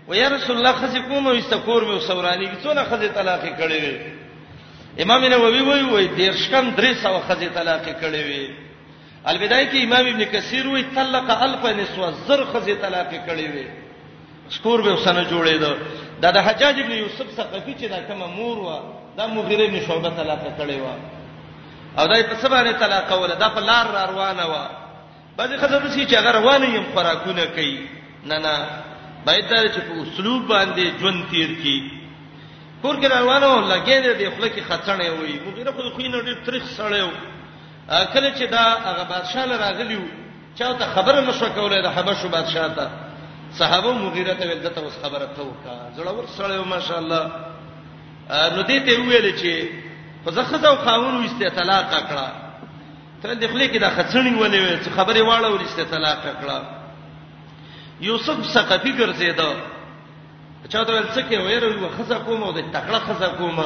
و یا رسول الله خزه کوم او استکور مې وسورانی کی څونه خزه طلاق کړي وي امام نووي وایي وایي دیرشکم درې سو خزه طلاق کړي وي البدايه کې امام ابن کثیر وی طلق الف نسوه زر خزه طلاق کړي وي سکور به وسنه جوړې ده دا د حجاج ابن یوسف ثقفي چې دا کومه مور و دا مغیره ابن شعبه طلاق کړي و او دای په سبانه طلاق ولا دا په لار را روانه و بعضی خزه د سې چې هغه روانه يم خوراکونه کوي نه نه باید دا چې په اسلوب باندې ژوند تیر کی کور کې روانه و لګې دې خپل کې خڅنې وي مغیره خو خو نه ډېر تاریخ سره و کله چې دا هغه بادشاہ له راغلیو چا ته خبره نشو کولای د حبشو بادشاہ ته صحابه مغیره ته ول دته اوس خبره ته وکا زړور سره ماشاء الله نو دې ته ویل چې خو زه خزو خاون وسته طلاق کړه ته د خلې کې دا خڅنی ولې وې چې خبره واړه ورسته طلاق کړه یوسف ثقفی ګرځیدو چا ته ویل څه کې ویره وي خزه کوم او د تکړه خزه کوم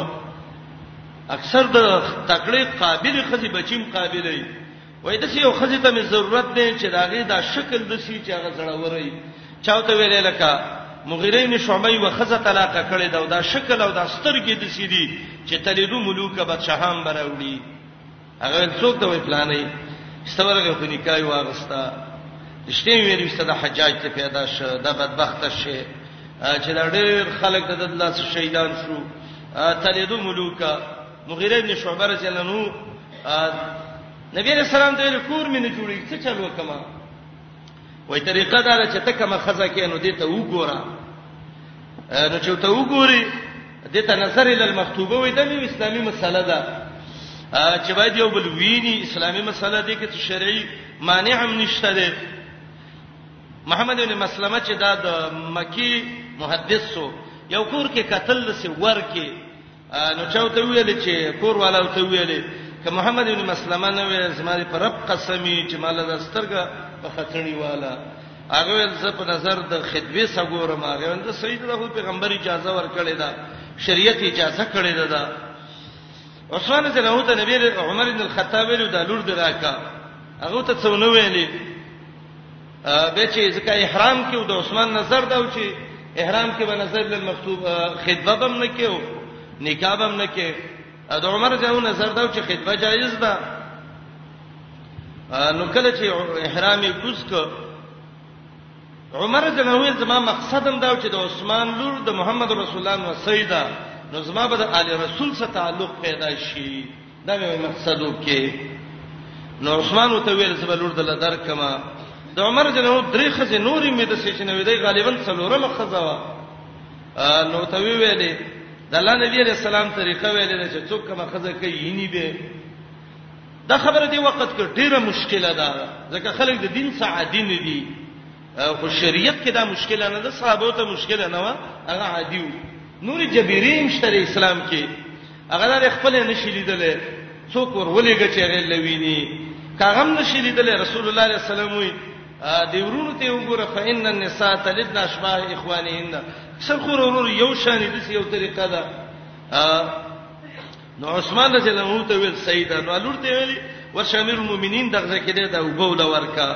اکثر د تکړه قابل خزي بچیم قابل وي وای د یو خزي ته مې ضرورت دی چې داغه دا شکل د سی چې هغه زړوري چا ته ویل لکه مغیره بن شعبه و خزه طلاق کړي دا دا شکل او دا سترګې د سی دي چې تلیدو ملوک بادشاہان براوړي هغه ویل څوک ته وی پلانې ستورغه په نکای واغستا شته ویل وسته د حجاج ته پیدا شه د بدبخت شه چې دا ډېر خلک د الله سره شهیدان شو تلیدو ملوکا مغیره ابن شعبه رضی الله عنه نبی رسول الله ته کور مې نه جوړی څه چلو کما وای طریقه دا چې ته کومه خزه کې نو دې ته وګوره نو چې ته وګوري دې ته نظر ال المخطوبه وې د اسلامي مسله ده چې باید یو بل ویني اسلامي مسله دې کې شرعي مانع هم نشته ده محمد بن مسلمه چې دا د مکی محدثو یو کور کې قتل سي ور کې نو چا ته ویل چې کور والا ته ویل ک محمد ابن مسلمه نه وې زماري پر رب قسمی چې مال د سترګه په خټنی والا هغه ول ز په نظر د خدوی سګورم هغه ول د سید له پیغمبر اجازه ورکړې ده شریعت اجازه کړې ده دا عثمان بن عفان ته نبی عمر بن الخطاب له د لور دراکا هغه ته څو نو ویلې به چې ځکه احرام کې د عثمان نظر دا و چې احرام کې به نظر له مکتوب خطبه بم نه کېو نکاح بم نه کې د عمر جاو نظر دا و چې خطبه جایز ده نو کله چې احرام یې کوز ک عمر جنوي زما مقصد هم دا و چې د عثمان لور د محمد رسول الله نو سیدا نو زما به د آل رسول سره تعلق پیدا شي دا مې مقصد وکي نو عثمان ته ویل زما لور د لدر کما د عمر جنو درې خزه نورې مې د سېشنې وې دی غالبا څلورم خزه وا نو ته ویلې د الله نبی عليه السلام طریقه ویلې چې څوک کما خزه کوي یینی به دا خبره دی وخت کې ډیره مشکله ده ځکه خلک د دین څخه عادي نه دي خو شریعت کې دا مشکله نه ده صحابه ته مشکله نه و هغه عادي نور جبیریم شته اسلام کې هغه لري خپل نشي لیدل څوک ور ولېګه چې هغه لویني کاغم نشي لیدل رسول الله صلی الله علیه وسلم وی دی ورونو ته وګوره فإن النساء تلدن اشباه اخوانهن سر خور ورور یو شان دي یو طریقه ده نو عثمان رضی الله عنه ته ویل سیدا نو لور ته ویلی ورشمیر المؤمنین دغه کې ده او بوله ورکا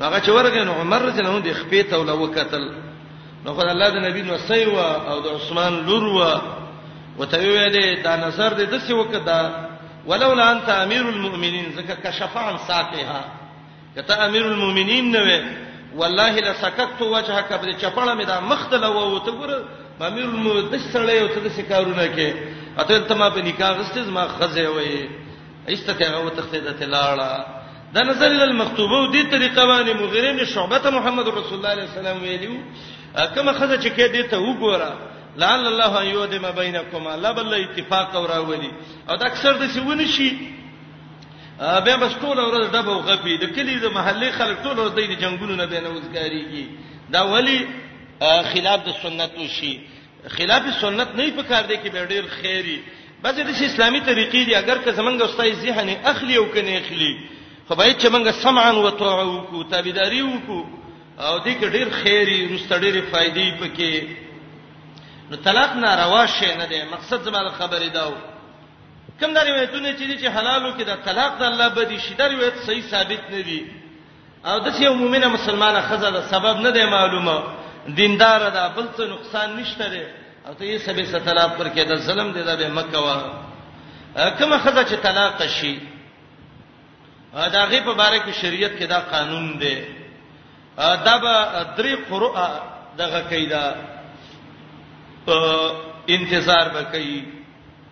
هغه چې ورغی نو عمر رضی الله عنه د خپې ته ول وکتل نو خدای الله د نبی نو سیوا او د عثمان لور وا وته ویلې دا نظر دې د څه وکدا ولولا انت امیر المؤمنین زکه کشف عن ساقها کته امیر المؤمنین نه وې والله لسکت وجهک بده چپړه مې دا مختله وو ته ګور امیر المؤمنین د سړې او ته د شکارونه کې اته ته ما په نکاح غستې زما خزه وې ایسته هغه وتخته د تلاړه دا نظر ال المکتوبه او دې طریقه باندې مغیره می شعبه ته محمد رسول الله علیه السلام ویلو کما خزه چې کې دې ته وګوره لعل الله ان یودم بینکما لا بل اتفاق او راولي او دا اکثر د سیونه شي بیا بس ټول ورځ ډبه او غپی د کلی د محلي خلک ټول ورځ د جنگونو نه بینه وزګاریږي دا ولی خلاف د سنت شي خلاف سنت نه په کار دی کې به ډیر خیری بس د اسلامي طریقې دی اگر که زمنګ استاد ذهن اخلي او کني اخلي خو باید چې موږ سمعا و طاعه وکړو تابعداري وکړو او دې کې ډیر خیری رسته ډیر فائدې پکې نو طلاق ناروا شی نه دی مقصد زما د خبرې داو کوم دا روایتونه چې چې حلالو کې دا طلاق د الله بدی شي دا روایت صحیح ثابت نه دي او د یو مؤمنه مسلمانه خزه ده سبب نه دی معلومه دیندار ده بل څه نقصان نشته دی او ته یې سبې ستلاب پر کې د ظلم دی دا به مکه وا کومه خزه چې طلاق شي دا غي په باره کې شریعت کې دا قانون دی دا به درې قرؤ دغه کیدا انتظار وکړي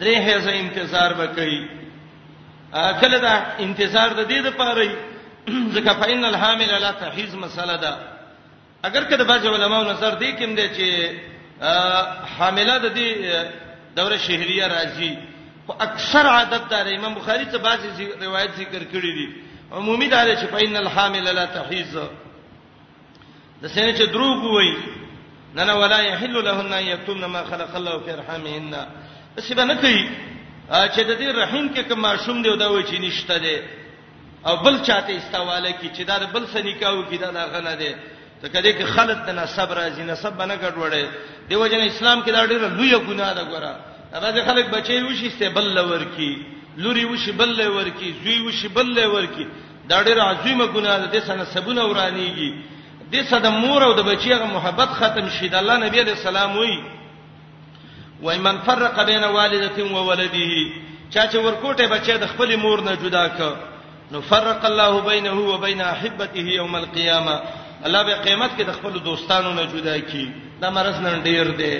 درې هزه انتظار وکړي کله دا انتظار د دې د پاره ځکه فإن الحامل لا تحیز مسله ده اگر کله بعض علماو نظر دی کوم دی چې حامله د دې دوره شهریه راځي خو اکثر عادت دار امام بخاری ته بعضی روایت ذکر کړی دي عمومي دا چې فإن الحامل لا تحیز د سینې چې دروغ وای نه نه ولا يحل لهن ان يكتمن ما خلق الله في ارحامهن اسی به نه کوي چې د دې رحم کې کوم ماشوم دی او دا وای چې نشته دی او بل چاته استواله کی چې دا بل سنیکاو کی دا دا غنه دی ته کله کې خلط د نسب راځي نسب باندې ګډوډه دی وجه اسلام کې دا ډیره لوی ګناه ده ګوره راځي خلک بچي وشي استبل لور کی لوري وشي بل لور کی زوی وشي بل لور کی دا ډېر عظیمه ګناه ده د سنه سبونه ورانیږي د سده مور او د بچیغه محبت ختم شي د الله نبی علیہ السلام وی وای من فرق بین والدته و ولده چا چې ورکوټه بچی د خپل مور نه جدا ک نو فرق الله بینه و بین احبته یوم القیامه الله به قیامت کې د خپل دوستانو نه جدا کی دا مرز نن ډیر دی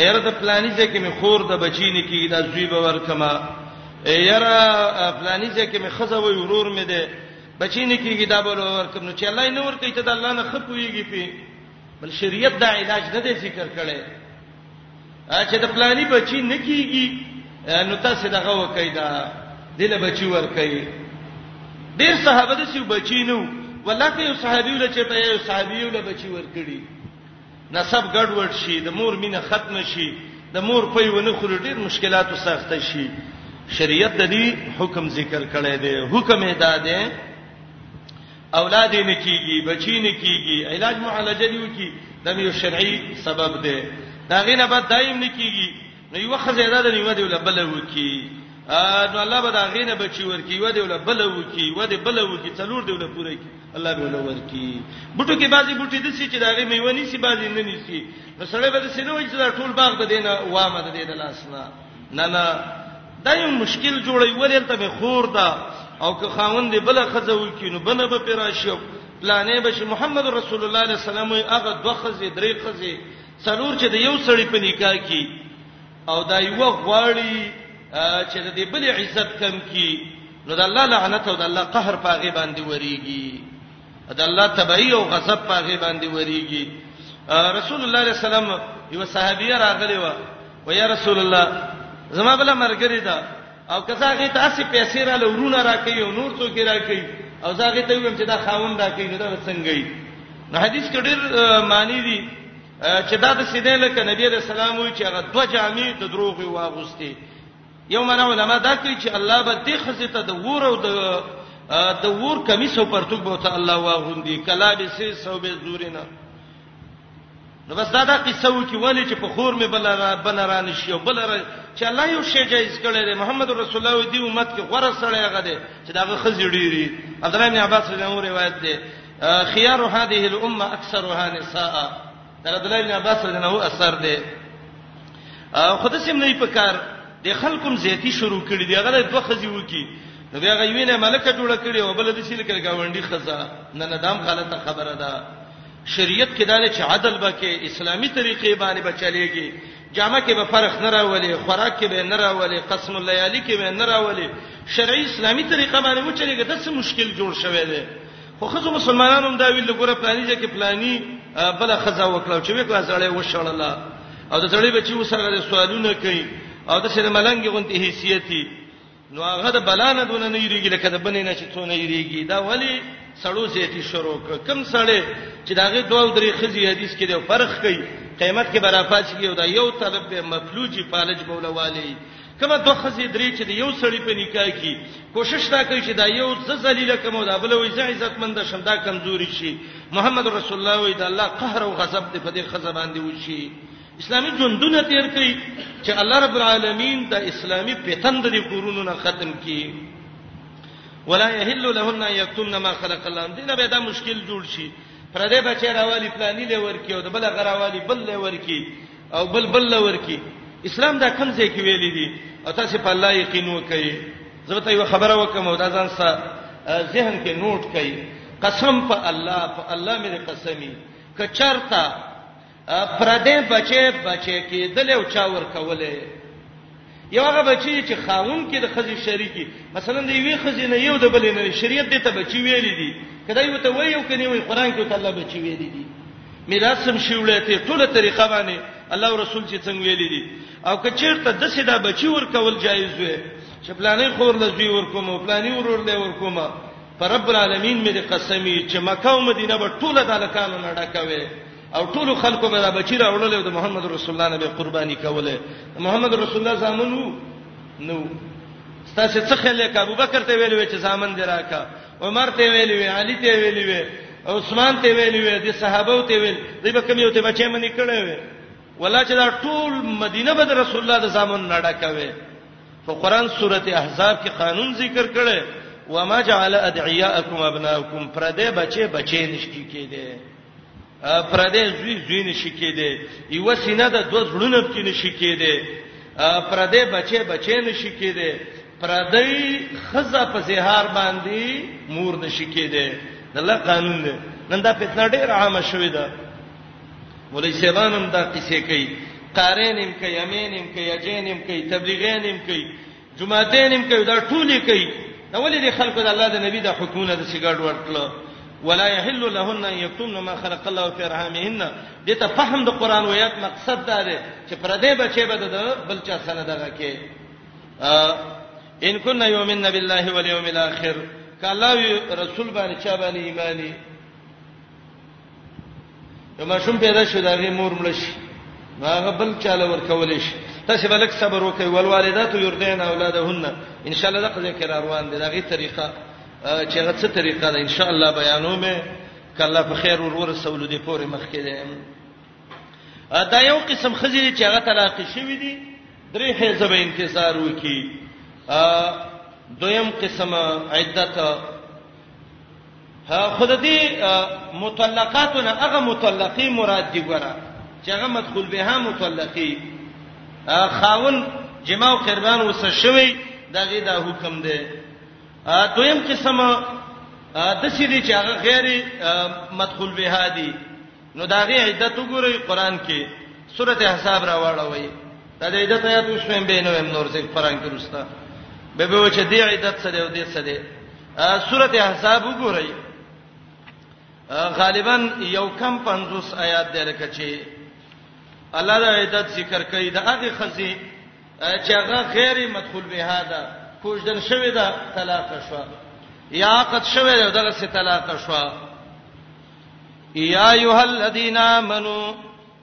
ایر د پلانیزه کې مې خور د بچی نه کی دا زوی به ورکما یرا فلانی ځای کې مې خزه وي ورور مې ده بچی نه کیږي دا بل ورکم نو چې الله یې نه ورکړي ته د الله نه خپويږي پی بل شریعت دا علاج نه دی ذکر کړي چې د فلانی بچی نه کیږي نو تاسو دغه وکړئ دا دله بچی ورکړي ډیر صحابه د سی بچی نو ولکه یو صحابي ول چې په یو صحابي ول بچی ورکړي نسب ګډوډ شي د مور مینه ختم شي د مور پي ونه خوري ډیر مشکلات سخت شي شریعت د دې حکم ذکر کړی دی حکم یې دا دی اولاد یې نکیږي بچی نکیږي علاج معالجه دی کی د یو شرعي سبب دی دا غینه بد دایم نکیږي نو یو خزه ده نو یو دی ول بل وکی نو الله به دا غینه بچی ورکی یو دی ول بل وکی یو دی بل وکی څلور دی ول پوره کی الله به ول ورکی بوټو کې بازي بوټي د سی چې دا غي میوه نیسی بازي نه نیسی نو سړی به د سینو چې دا ټول باغ د دینه وامه د دې د لاسنا نه نه دا یو مشکل جوړي ولې ته به خور دا او که خاوند بل خزه وکی نو بنه به پیراشو پلانې بش محمد رسول الله صلی الله علیه وسلم هغه دوه خزه درې خزه څلور چې د یو سړی په نکاح کې او دا یو غواړي چې د دې بل عزت کم کی نو د الله لعنت او د الله قهر پاغه باندې وریږي د الله تبعی او غضب پاغه باندې وریږي رسول الله صلی الله علیه وسلم یو صحابیه راغلی و و یا رسول الله زما بل مرګری ده او که زاغه تاسو پیسې را لورونه راکې او نور څوک راکې او زاغه ته ویم چې دا خاون راکې نو دا څنګه یې نو حدیث کې ډېر معنی دي چې دا د سیدې لکه نبی رسول الله وی چې هغه دوه جامې د دروغ واغوستي یو منه علما دا کوي چې الله به دې خزه ته د ور او د د ور کمیس او پرتګ بوته الله واغوندي کلا به سي سو به زورینا نو بس دا دا قصه و چې ولی چې په خور مې بل را بنران شي او بل را چې الله یو شی جایز کړی دی محمد رسول الله دی امت کې غوړه سړی هغه دی چې داغه خزې ډیری عبد الله بن عباس رضی الله روایت دی خيار هذه الامه اکثرها نساء در عبد الله بن عباس رضی الله اثر دی خود سیم نه پکار د خلکم زیاتی شروع کړي دی هغه دوه خزې وکی نو بیا غوینه ملکه جوړه کړي او بل د سیل کې گاونډي خزا نه نه دام غلطه خبره ده شریعت کې دا چې عدل به کې اسلامي طریقې باندې به چلےږي جامه کې به فرق نه راولي خوراک کې به نه راولي قسم الليالي کې به نه راولي شرعي اسلامي طریقه باندې و چلےږي دا څه مشکل جوړ شوی دی خو خزو مسلمانانو دا ویل ګوره پلاني چې کې پلاني بل خزا وکړو چې وکړه سړی وشړل او د سړی بچي وسره سوالونه کوي او د سره ملنګ غونتی حیثیتي نو هغه د بلا نه دونه نه یریږي لکه د بنې نه چې څونه یریږي دا ولی سړو زیاتی شروع کړ کم سړی چې داغه دوه درې خزي حدیث کې دی فرق کوي قیمت کې برابر شي او دا یو طلب به مفلوجي فالج بوله والی کله دوه خزي درې چې یو سړی په نکاح کې کوشش تا کوي چې دا یو ز ذلیل کوم دا بل وې ځای عزت مند شم دا کمزوري شي محمد رسول الله وې دا الله قهر او غضب دې په دې خزبان دی وشي اسلامي ژوندونه تیر کړي چې الله رب العالمین د اسلامي پیتن د کورونو نه ختم کړي ولا يحل لهن يكتمن ما خلق الله دینه به دا مشکل جوړ شي پر دې بچی راوالی پلاني لور کې او د بل غراوالی بل لور کې او بل بل لور کې اسلام دا کم ځای کې ویلي دي او تاسو په الله یقین وکړئ زه ته یو خبره وکم او دا ځان سره ذهن کې نوٹ کړئ قسم په الله په الله مې قسمی کچرتا پردې بچي بچي کېدل او چا ور کولې یو هغه بچي چې خاون کې د خزي شریکی مثلا دی وی خزي نه یو د بل نه شریعت دې ته بچي ویل دي کله یو ته وی یو کني وی قران کې ته الله بچي ویل دي میراث هم شیولې ته ټوله طریقه باندې الله رسول چې څنګه ویل دي او که چیرته د سیدا بچي ور کول جایز وي چې پلانې خور لږی ور کوم او پلانې ورور لې ور کوم پر رب العالمین مې قسمی چې مکه او مدینه به ټوله د الکانو نه ډکوي او ټول خلکو به دا بچی راوړل او د محمد رسول الله نبی قرباني کوله محمد رسول الله زامن وو نو ستاسو څه خل کې ابو بکر ته ویلو چې زامن دی راکا عمر ته ویلو علی ته ویلو عثمان ته ویلو دي صحابه ته ویل دی به کوم یو ته بچی منی کړي وي ولا چې دا ټول مدینه به رسول الله د زامن نړه کوي په قران سورته احزاب کې قانون ذکر کړي وما جعل ادعياءكم ابناءكم پردې بچي بچي نشکی کېده پردې زوی زوی نشي کېده یو سینه د دوه زړونو کې نشي کېده پردې بچي بچي نشي کېده پردې خزه په زهار باندې مور نشي کېده د الله قانون دی نن دا فتنه ډېر عامه شوې ده ولې شیبانم دا قصې کوي قارینم کوي یمینم کوي یجینم کوي تبلیغینم کوي جمعتين هم کوي دا ټولي کوي دا ولې د خلکو د الله د نبی د حکمونه د سیګړ ورکړه ولا يحل لهن ان يكتمن ما خلق الله في رحمهن دته فهم د قران ویات مقصد دا دی چې پر دې بچي به د بل چا سره دغه کې ان كنا يؤمنن بالله واليوم الاخر کله رسول باندې چا باندې ایمانی یو ماشوم پیدا شو دا غي مور مړ شي هغه بل چاله ورکول شي تاسو بلک صبر وکړئ والوالدات يرضعن اولادهن ان شاء الله دا قضیه کې روان دي دا غي طریقه چې هغه څه طریقه ده ان شاء الله بیانو مې کله په خیر ورور رسول دي پورې مخ کې ده دا یو قسم خزې چې هغه طلاق شوی دي درې حیزه به انتظار وکي دویم قسم عدت خود دې مطلقاتو نه هغه مطلقي مراد دی ګره چې هغه مدخول به هم مطلقي خاون جماع قربان وسه شوی دغه دا حکم دی دویم قسم د سې دي چې هغه غیر مدخول به هادي نو داغه عدت وګورئ قران کې سورته حساب راوړوي دا د عدت آیات وشوم به نو نور څه قران کې رستا به به چې دې عدت څه دی او دې څه دی سورۃ احزاب وګورئ غالبا یو کم 50 آیات دی لکه چې الله د عدت ذکر کوي د هغه خزي چې هغه غیر مدخول به هدا کوژدن شوی دا طلاق شو یا عقد شوی دا دغه سي طلاق شو یا ایه الذین آمنو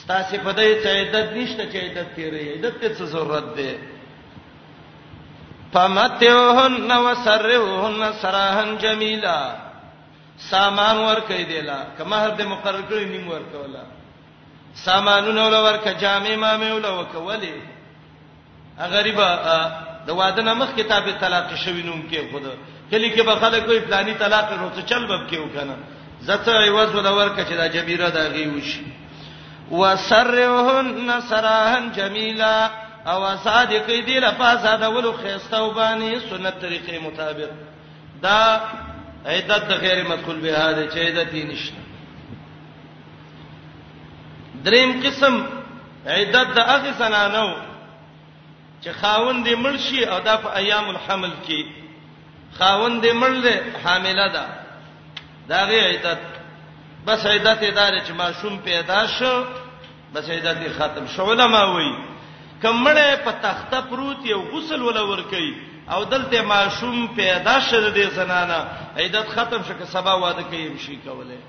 ستاسو په دې ته عدت نشته چې عدت تیرې عدت ته څه ضرورت ده فمتعهن وسرهن سراحا جميلا سامان ور کوي دیلا کمهر د مقرر کړی نیم ور کولا سامانونه ول ور ک جامې مامې ول وکولې غریب د واده نه مخ کتابه طلاق شوی نوم کې خود کلی کې به خلک کوئی پلاني طلاق وروته چل بب کې وکنه زته ایواز ولور کچ دا جبیره دا غیوش وسرهن سراهن جمیلا او صادق دی له پاسه دا ولو خيسته وبانی سنت طریقې مطابق دا عیدت د غیر مدخول به هاده چې عیدت نشته دریم قسم عدت د هغه زنانو چې خاوند یې مړ شي او دا په ایام الحمل کې خاوند یې مړ دی حامله ده دا غي عدت بس عدت دار چې ماشوم پیدا شو بس عدت ختم شو علما وایي کمړې په تخته پروت یو غسل ولا ور کوي او دلته ماشوم پیدا شر دې زنانه عیدت ختم شکه سبا واده کوي شي کوله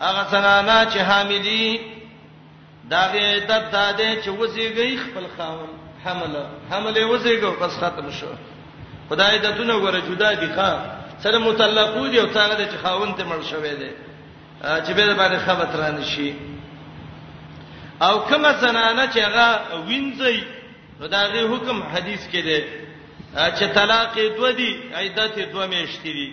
هغه زنانا چې حاملی داغه عدت داده چې وزیږي خپل خاون حمل حمل وزیږو بس ختم شو خدای د تونه غره جدا دي ښا سره متعلقو دي او څنګه د خاون ته مړ شوی دی چې به باندې خبرت را نشي او کومه زنانه چې هغه وینځي نو دا غي حکم حدیث کې دی چې طلاق دوه دي عدت دوه میاشتې دي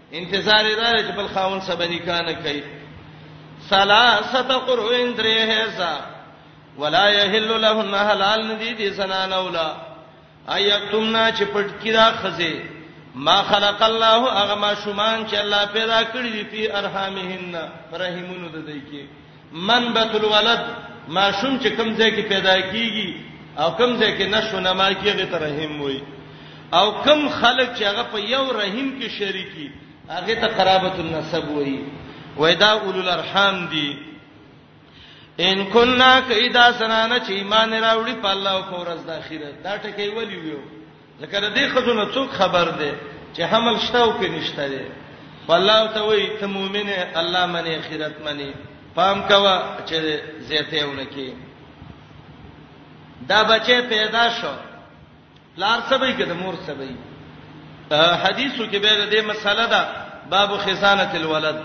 انتظار یې دار چې بل خاون سبا نکاح نه کوي ثلاثه قرون درې هزا ولا يحل لهن حلال ندي دي زنان اولا ايتمنا چې پټ کړه خزه ما خلق الله اغه ما شومان چې الله پیدا کړی دی په ارحامهن رحمونو د دې کې منبت الولد ماشوم چې کوم ځای کې پیدا کیږي او کوم ځای کې نشو نما کیږي ته رحم وای او کوم خلک چې هغه په یو رحم کې شریکي هغه ته قرابت النسب وای وای دا اولو الارحام دي ان کنا کیدا سنانه چې ایمان راوړي په الله او فورز د اخرت دا ټکی ولی ویو ځکه د دې خزو نه څوک خبر دی چې حمل شته او کې نشته دی الله ته وی ته مؤمنه الله منی اخرت منی پام کوا چې زیته ونکي دا بچي پیدا شو لار سبې کې د مور سبې حدیثو کې به د دې مسله ده باب خزانه الولد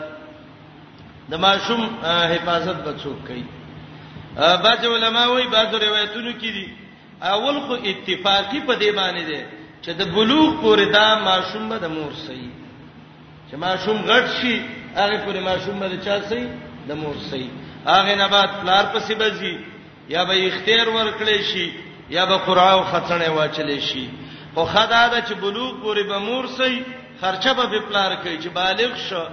د ماشوم حفاظت بچو کوي بعض علما وایي بعض روایتونو کې دي اول خو اتفاقی په دې باندې ده چې د بلوغ پورې دا ماشوم به د مور سي چې ماشوم غټ شي هغه پورې ماشوم به چا سي د مور سي هغه نه بعد پلار پسې بزي یا به اختیار ورکړي شي یا به قرعه او خڅنه واچلې شي خو خدا دا چې بلوغ پورې به مور سي خرچه به پلار کوي چې بالغ شو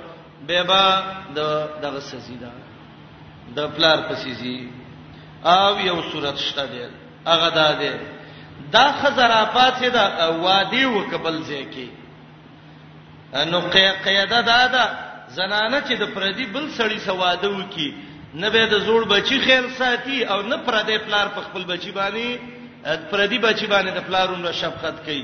به با د دغه سزیدا د پلار پسې زی او یو صورت شته دی هغه دا دی دا خزرا پاتې دا وادي وکبل ځکه نو قیاده دا دا زنانه چې د پردي بل سړی سواده وکي نه به د زوړ بچی خیر ساتي او نه پردې پلار په خپل بچی باندې پردي بچی باندې د پلارونو شفقت کوي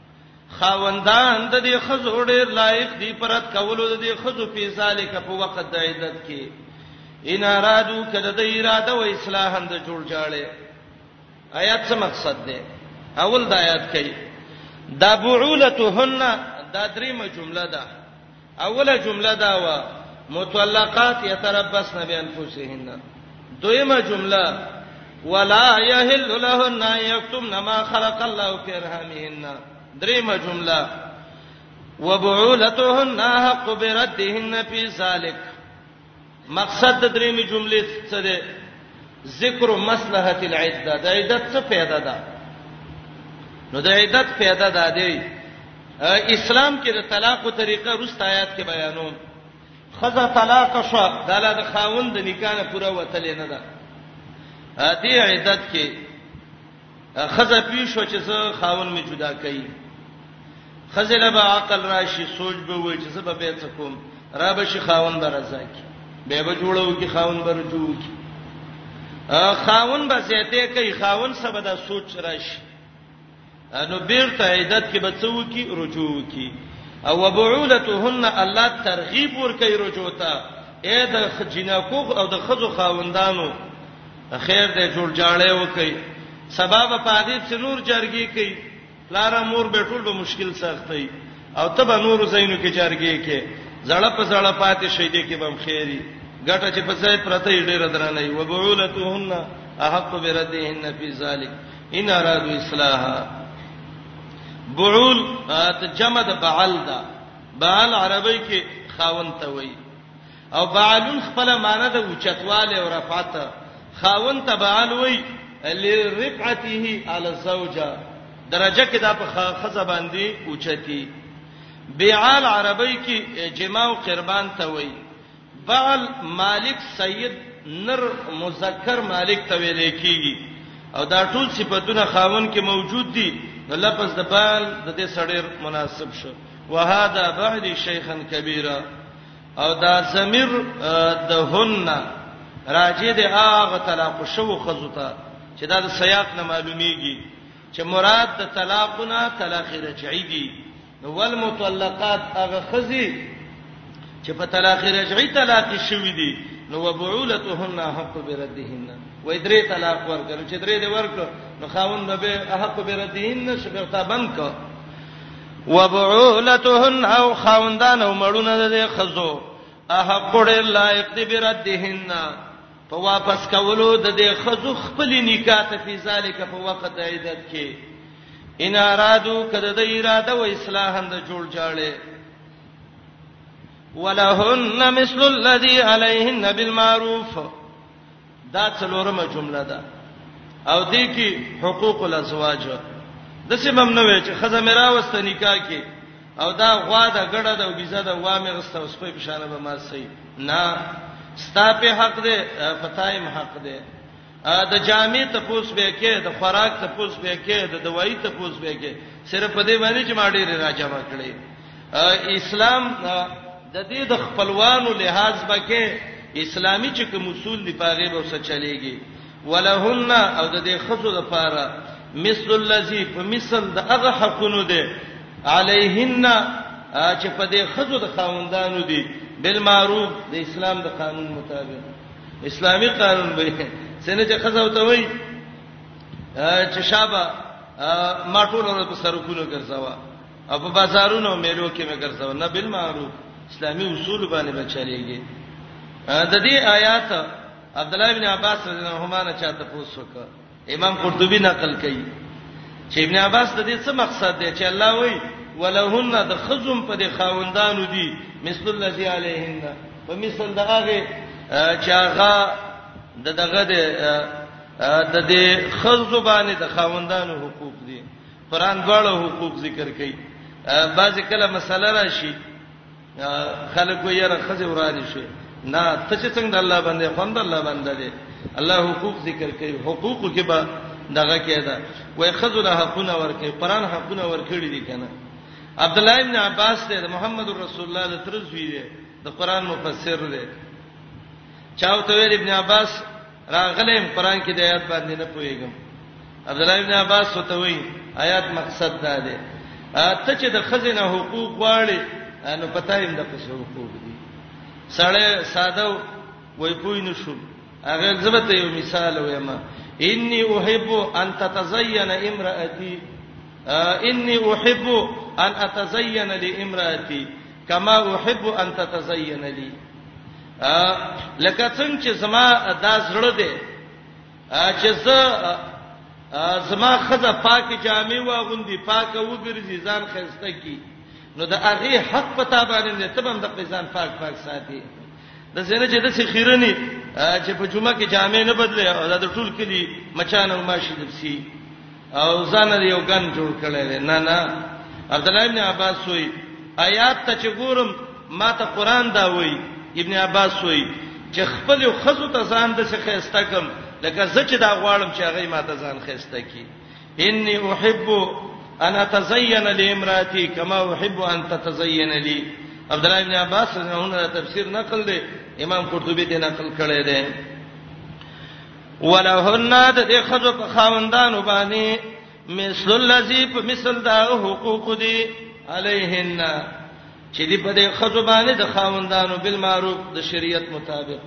خاوندان د دې خزو ډېر لایق دي پرد کولو د دې خزو په ذالک په وخت د عیدت کې ان ارادو کده د اراده و اصلاح اند جوړ جاړي آیات څه مقصد دی اول د آیات کې دا بعولتهن دا دریمه جمله ده اوله جمله دا و متلقات يتربصن بانفسهن دویمه جمله ولا يحل لهن يكتمن ما خلق الله في ارحامهن دریمه جمله وبعولتهن حق بردهن فی ذلک مقصد د درېمې جملې څه دی ذکر مصلحت العده د عدت څه پیدا ده نو د عدت پیدا ده دی اسلام کې د طلاق او طریقه رست آیات کې بیانو خزه طلاق شو د لا د خاوند نکاح نه پوره وتلې نه ده دې عدت کې خزه پیښو چې زه خاون می جدا کړي خزه له عقل راشي سوچ به وای چې زه به به څه کوم را به شي خاون به رضا کی به به جوړو کی خاون به رجوع کی خاون به زیاته کوي خاون سبا د سوچ راشي نو بیرته عیدت کې بچو کی رجوع کی او وبعولتهن الله ترغیب ور کوي رجوع ته اې د جنکو او د خزو خاوندانو خیر دې جوړ جاړې وکي سبب په هغه چې نور جرګي کوي لار مور به ټول به مشکل سختي او تب نور زینو کې جرګي کې زړه په زړه پاتې شي دې کې بم خیری ګټه چې په ځای پرته ډېر درنه وي وبعولتهن احق بردهن فی ذلک ان ارادو اصلاحا بعول ته جمع د بعل دا بعل عربی کې خاون ته وایي او بعلون خپل معنی د اوچتواله او رفعت خاون تبعل وی لرفعته علی الزوجه درجه کې دا په خزه باندې اوچتی بیعال عربی کې جما او قربان ته وی بعل مالک سید نر مذکر مالک ته ویل کیږي او دا ټول صفاتونه خاون کې موجود دي نو لفظ د بال د دې سړی مناسب شو وهذا بعد شیخا کبیره او دا ضمیر د هن راجه د هغه طلاق شو خزو ته چې دا د سیاق نه معلومیږي چې مراد د طلاقونه طلاق رجعی دي نو والمطلقات هغه خزي چې په طلاق رجعی طلاق شوی دي نو وبعولتهن حق بردهن و درې طلاق ورکړ چې درې دې ورکړ نو خاوند به حق بردهن شبرتا بند کړ وبعولتهن او خوندان او مړونه د دې خزو احق ډېر لایق دی بردهن په واپس کولو د دې خزو خپل نکاح ته فی ذالک په وخت د عیدت کې ان ارادو کده د اراده و اصلاح د جوړ جاړي ولهن مثل الذي عليهن بالمعروف دا څلورمه جمله ده او دې کې حقوق الازواج د سیمم نه وی چې خزه میرا واست نکاح کې او دا غوا د ګړه د وبیزه د وا مې غسته اوس په بشانه به ما سي نه ستا په حق دې پتایم حق دې د جامع تپوس به کې د خوراک تپوس به کې د دوايي تپوس به کې صرف په دې باندې چې ما ډېر راځم کړې اسلام د دې د خپلوانو لحاظ بکې اسلامي چې کوم اصول دی پاغه به وسه چلےږي ولهن او د دې خزو د پاره مثل الذي په مثل د هغه حقونو دی علیهن چې په دې خزو د خاوندانو دی بالمعروف د اسلام د قانون مطابق اسلامي قانون به سنه چې خزو ته وای چې شابه ما ټول ورځ په سرکونو ګرځاوه او په بازارونو میلو کې مې ګرځاو نه بل معروف اسلامي اصول باندې بچلېږي د دې آیات عبد الله بن عباس رضی الله عنهما نه چاته پوښتنه امام قرطبي نقل کوي چې ابن عباس د دې څه مقصد دی چې الله وایي ولهن د خزم په دې خاوندانو دي مثل الذي عليهن په مثل د هغه چې هغه د دغه د د دې خزو باندې د خاوندانو حقوق دي قران دواړه حقوق ذکر کوي بعضی کله مسله راشي خلکو یې راخذ ورانی شي نه ته چې څنګه د الله باندې خوند الله باندې دی الله حقوق ذکر کوي حقوق کې به دغه کېدا وای خذل حقونه ورکه قران حقونه ورکړي دي کنه عبد الله ابن عباس ته محمد رسول الله د ترزوی دی د قران مفسر دی چاوته ویل ابن عباس راغلم قران کې د آیات باندې نه پويګم عبد الله ابن عباس ته وی آیات مقصد دا دی ته چې د خزینه حقوق غواړي نو پتا یې د قصو حقوق دي سړی ساده وای پوی نه شو هغه زبته یو مثال وایم انی احب ان تتزین امراتی انی احب ان اتزین لامراتی کما احب ان تتزين لي لکه څنګه چې زما دا زړه دی چې زه زما خزه پاکي جامې واغوندي پاکه وګرځي ځان خسته کی نو د هغه حق پتا باندې نه تبم د قزان پاک پاک ساتي د زنه چې د سخیرنی چې په جمعه کې جامې نه بدله او د ټول کلی مچان او ماشي دپسی او ځان دې یو ګن جوړ کړی دی نه نه عبد الله ابن عباس وای آیات ته چې ګورم ما ته قران دا وای ابن عباس وای چې خپل خزو ته ځان د څه خسته کم لکه زه چې دا غواړم چې هغه ما ته ځان خسته کی انی احب ان اتزین لامراتی کما احب ان تتزین لی عبد الله ابن عباس څنګه تفسیر نقل دی امام قرطبی دې نقل کړی دی ولهن د دې خزو په خاوندانو باندې مثل الذی په مثل دا حقوق دي علیهن چې دې په دې خزو باندې د خاوندانو بالمعروف د شریعت مطابق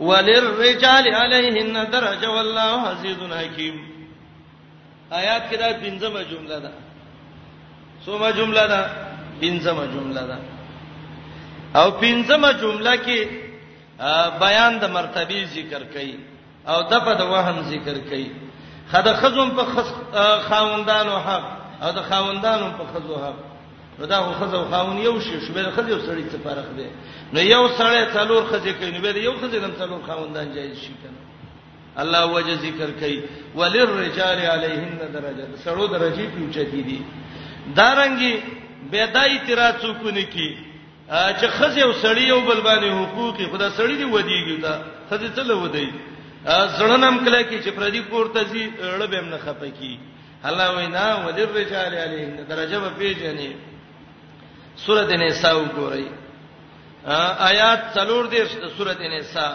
وللرجال علیهن درجه والله عزیز حکیم آیات کې دا پنځمه جمله ده څومره جمله ده پنځمه جمله ده او پنځمه جمله کې بیان د مرتبه ذکر کړي او د په د وهم ذکر کړي خدای خزم په خس خاوندانو حق او د خاوندانو په خزو حق نو دا خو خزو خاون یو شی شو به خزو سړی څه فرق دی نو یو سړی څلور خزې کوي نو به یو خزې نن څلور خاوندان جایز شي کنه الله وجه ذکر کوي وللرجال علیهن درجه سړو درجه پیوچتی دي دارنګي بيدای تیرا څوکونه کی چې خزه او سړی او بل باندې حقوقي خدا سړی دی ودیږي دا خزه څه لودی زړنم کله کی چې پردي پورته زی ړبم نه خپه کی الله وینا وللرجال علیهن درجه په پیژنې سورته نساء وګورئ آیات څلور دې سورته نساء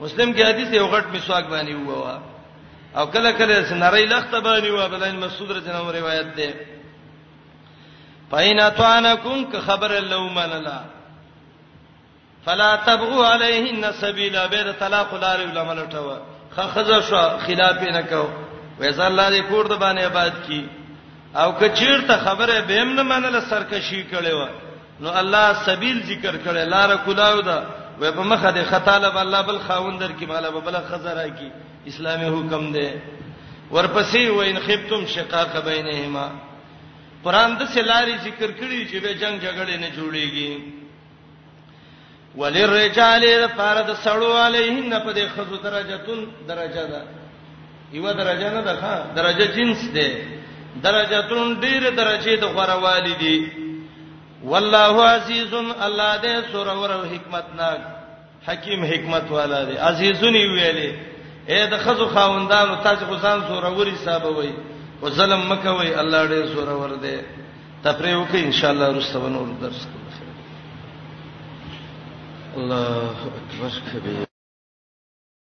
مسلم کې حدیث یو غټ مسواک باندې ووا او کله کله سنری لخت باندې ووا بلین مسعود رضی الله عنه روایت ده پاین اتوانکم که خبر لو من لا فلا تبغوا علیهن سبیلا بیر طلاق لار علماء لټوا خخزه شو خلاف نه کو ویز الله دې کور د باندې آباد کی او کچیر ته خبره بهم نه منله سرکشي کړي و نو الله سبیل ذکر کړي لار کولاو ده وې په مخه دې خطالب الله بل خاوندر کې مالا بل خزرا کې اسلامي حکم دی ورپسې وین خفتم شقاق بینهما قران د سلاری ذکر کړي چې به جنگ جګړه نه جوړيږي وللرجال لپاره د سړو علیهن په دې خزو درجهتون درجه ده یو درجه نه ده ښا درجه جنس ده درجهتون ډیر درجه د غوروالی دي والله عزیز الله دې سور ور حکمت ناک حکیم حکمت والا دې عزیزونی ویلې اے د خزو خاوندانو تاسو خو ځان سور وري صاحب وای او ظلم مکوي الله دې سور ور دې تفریح وکړئ ان شاء الله رسته ونور درس کوو الله اکبر کبیر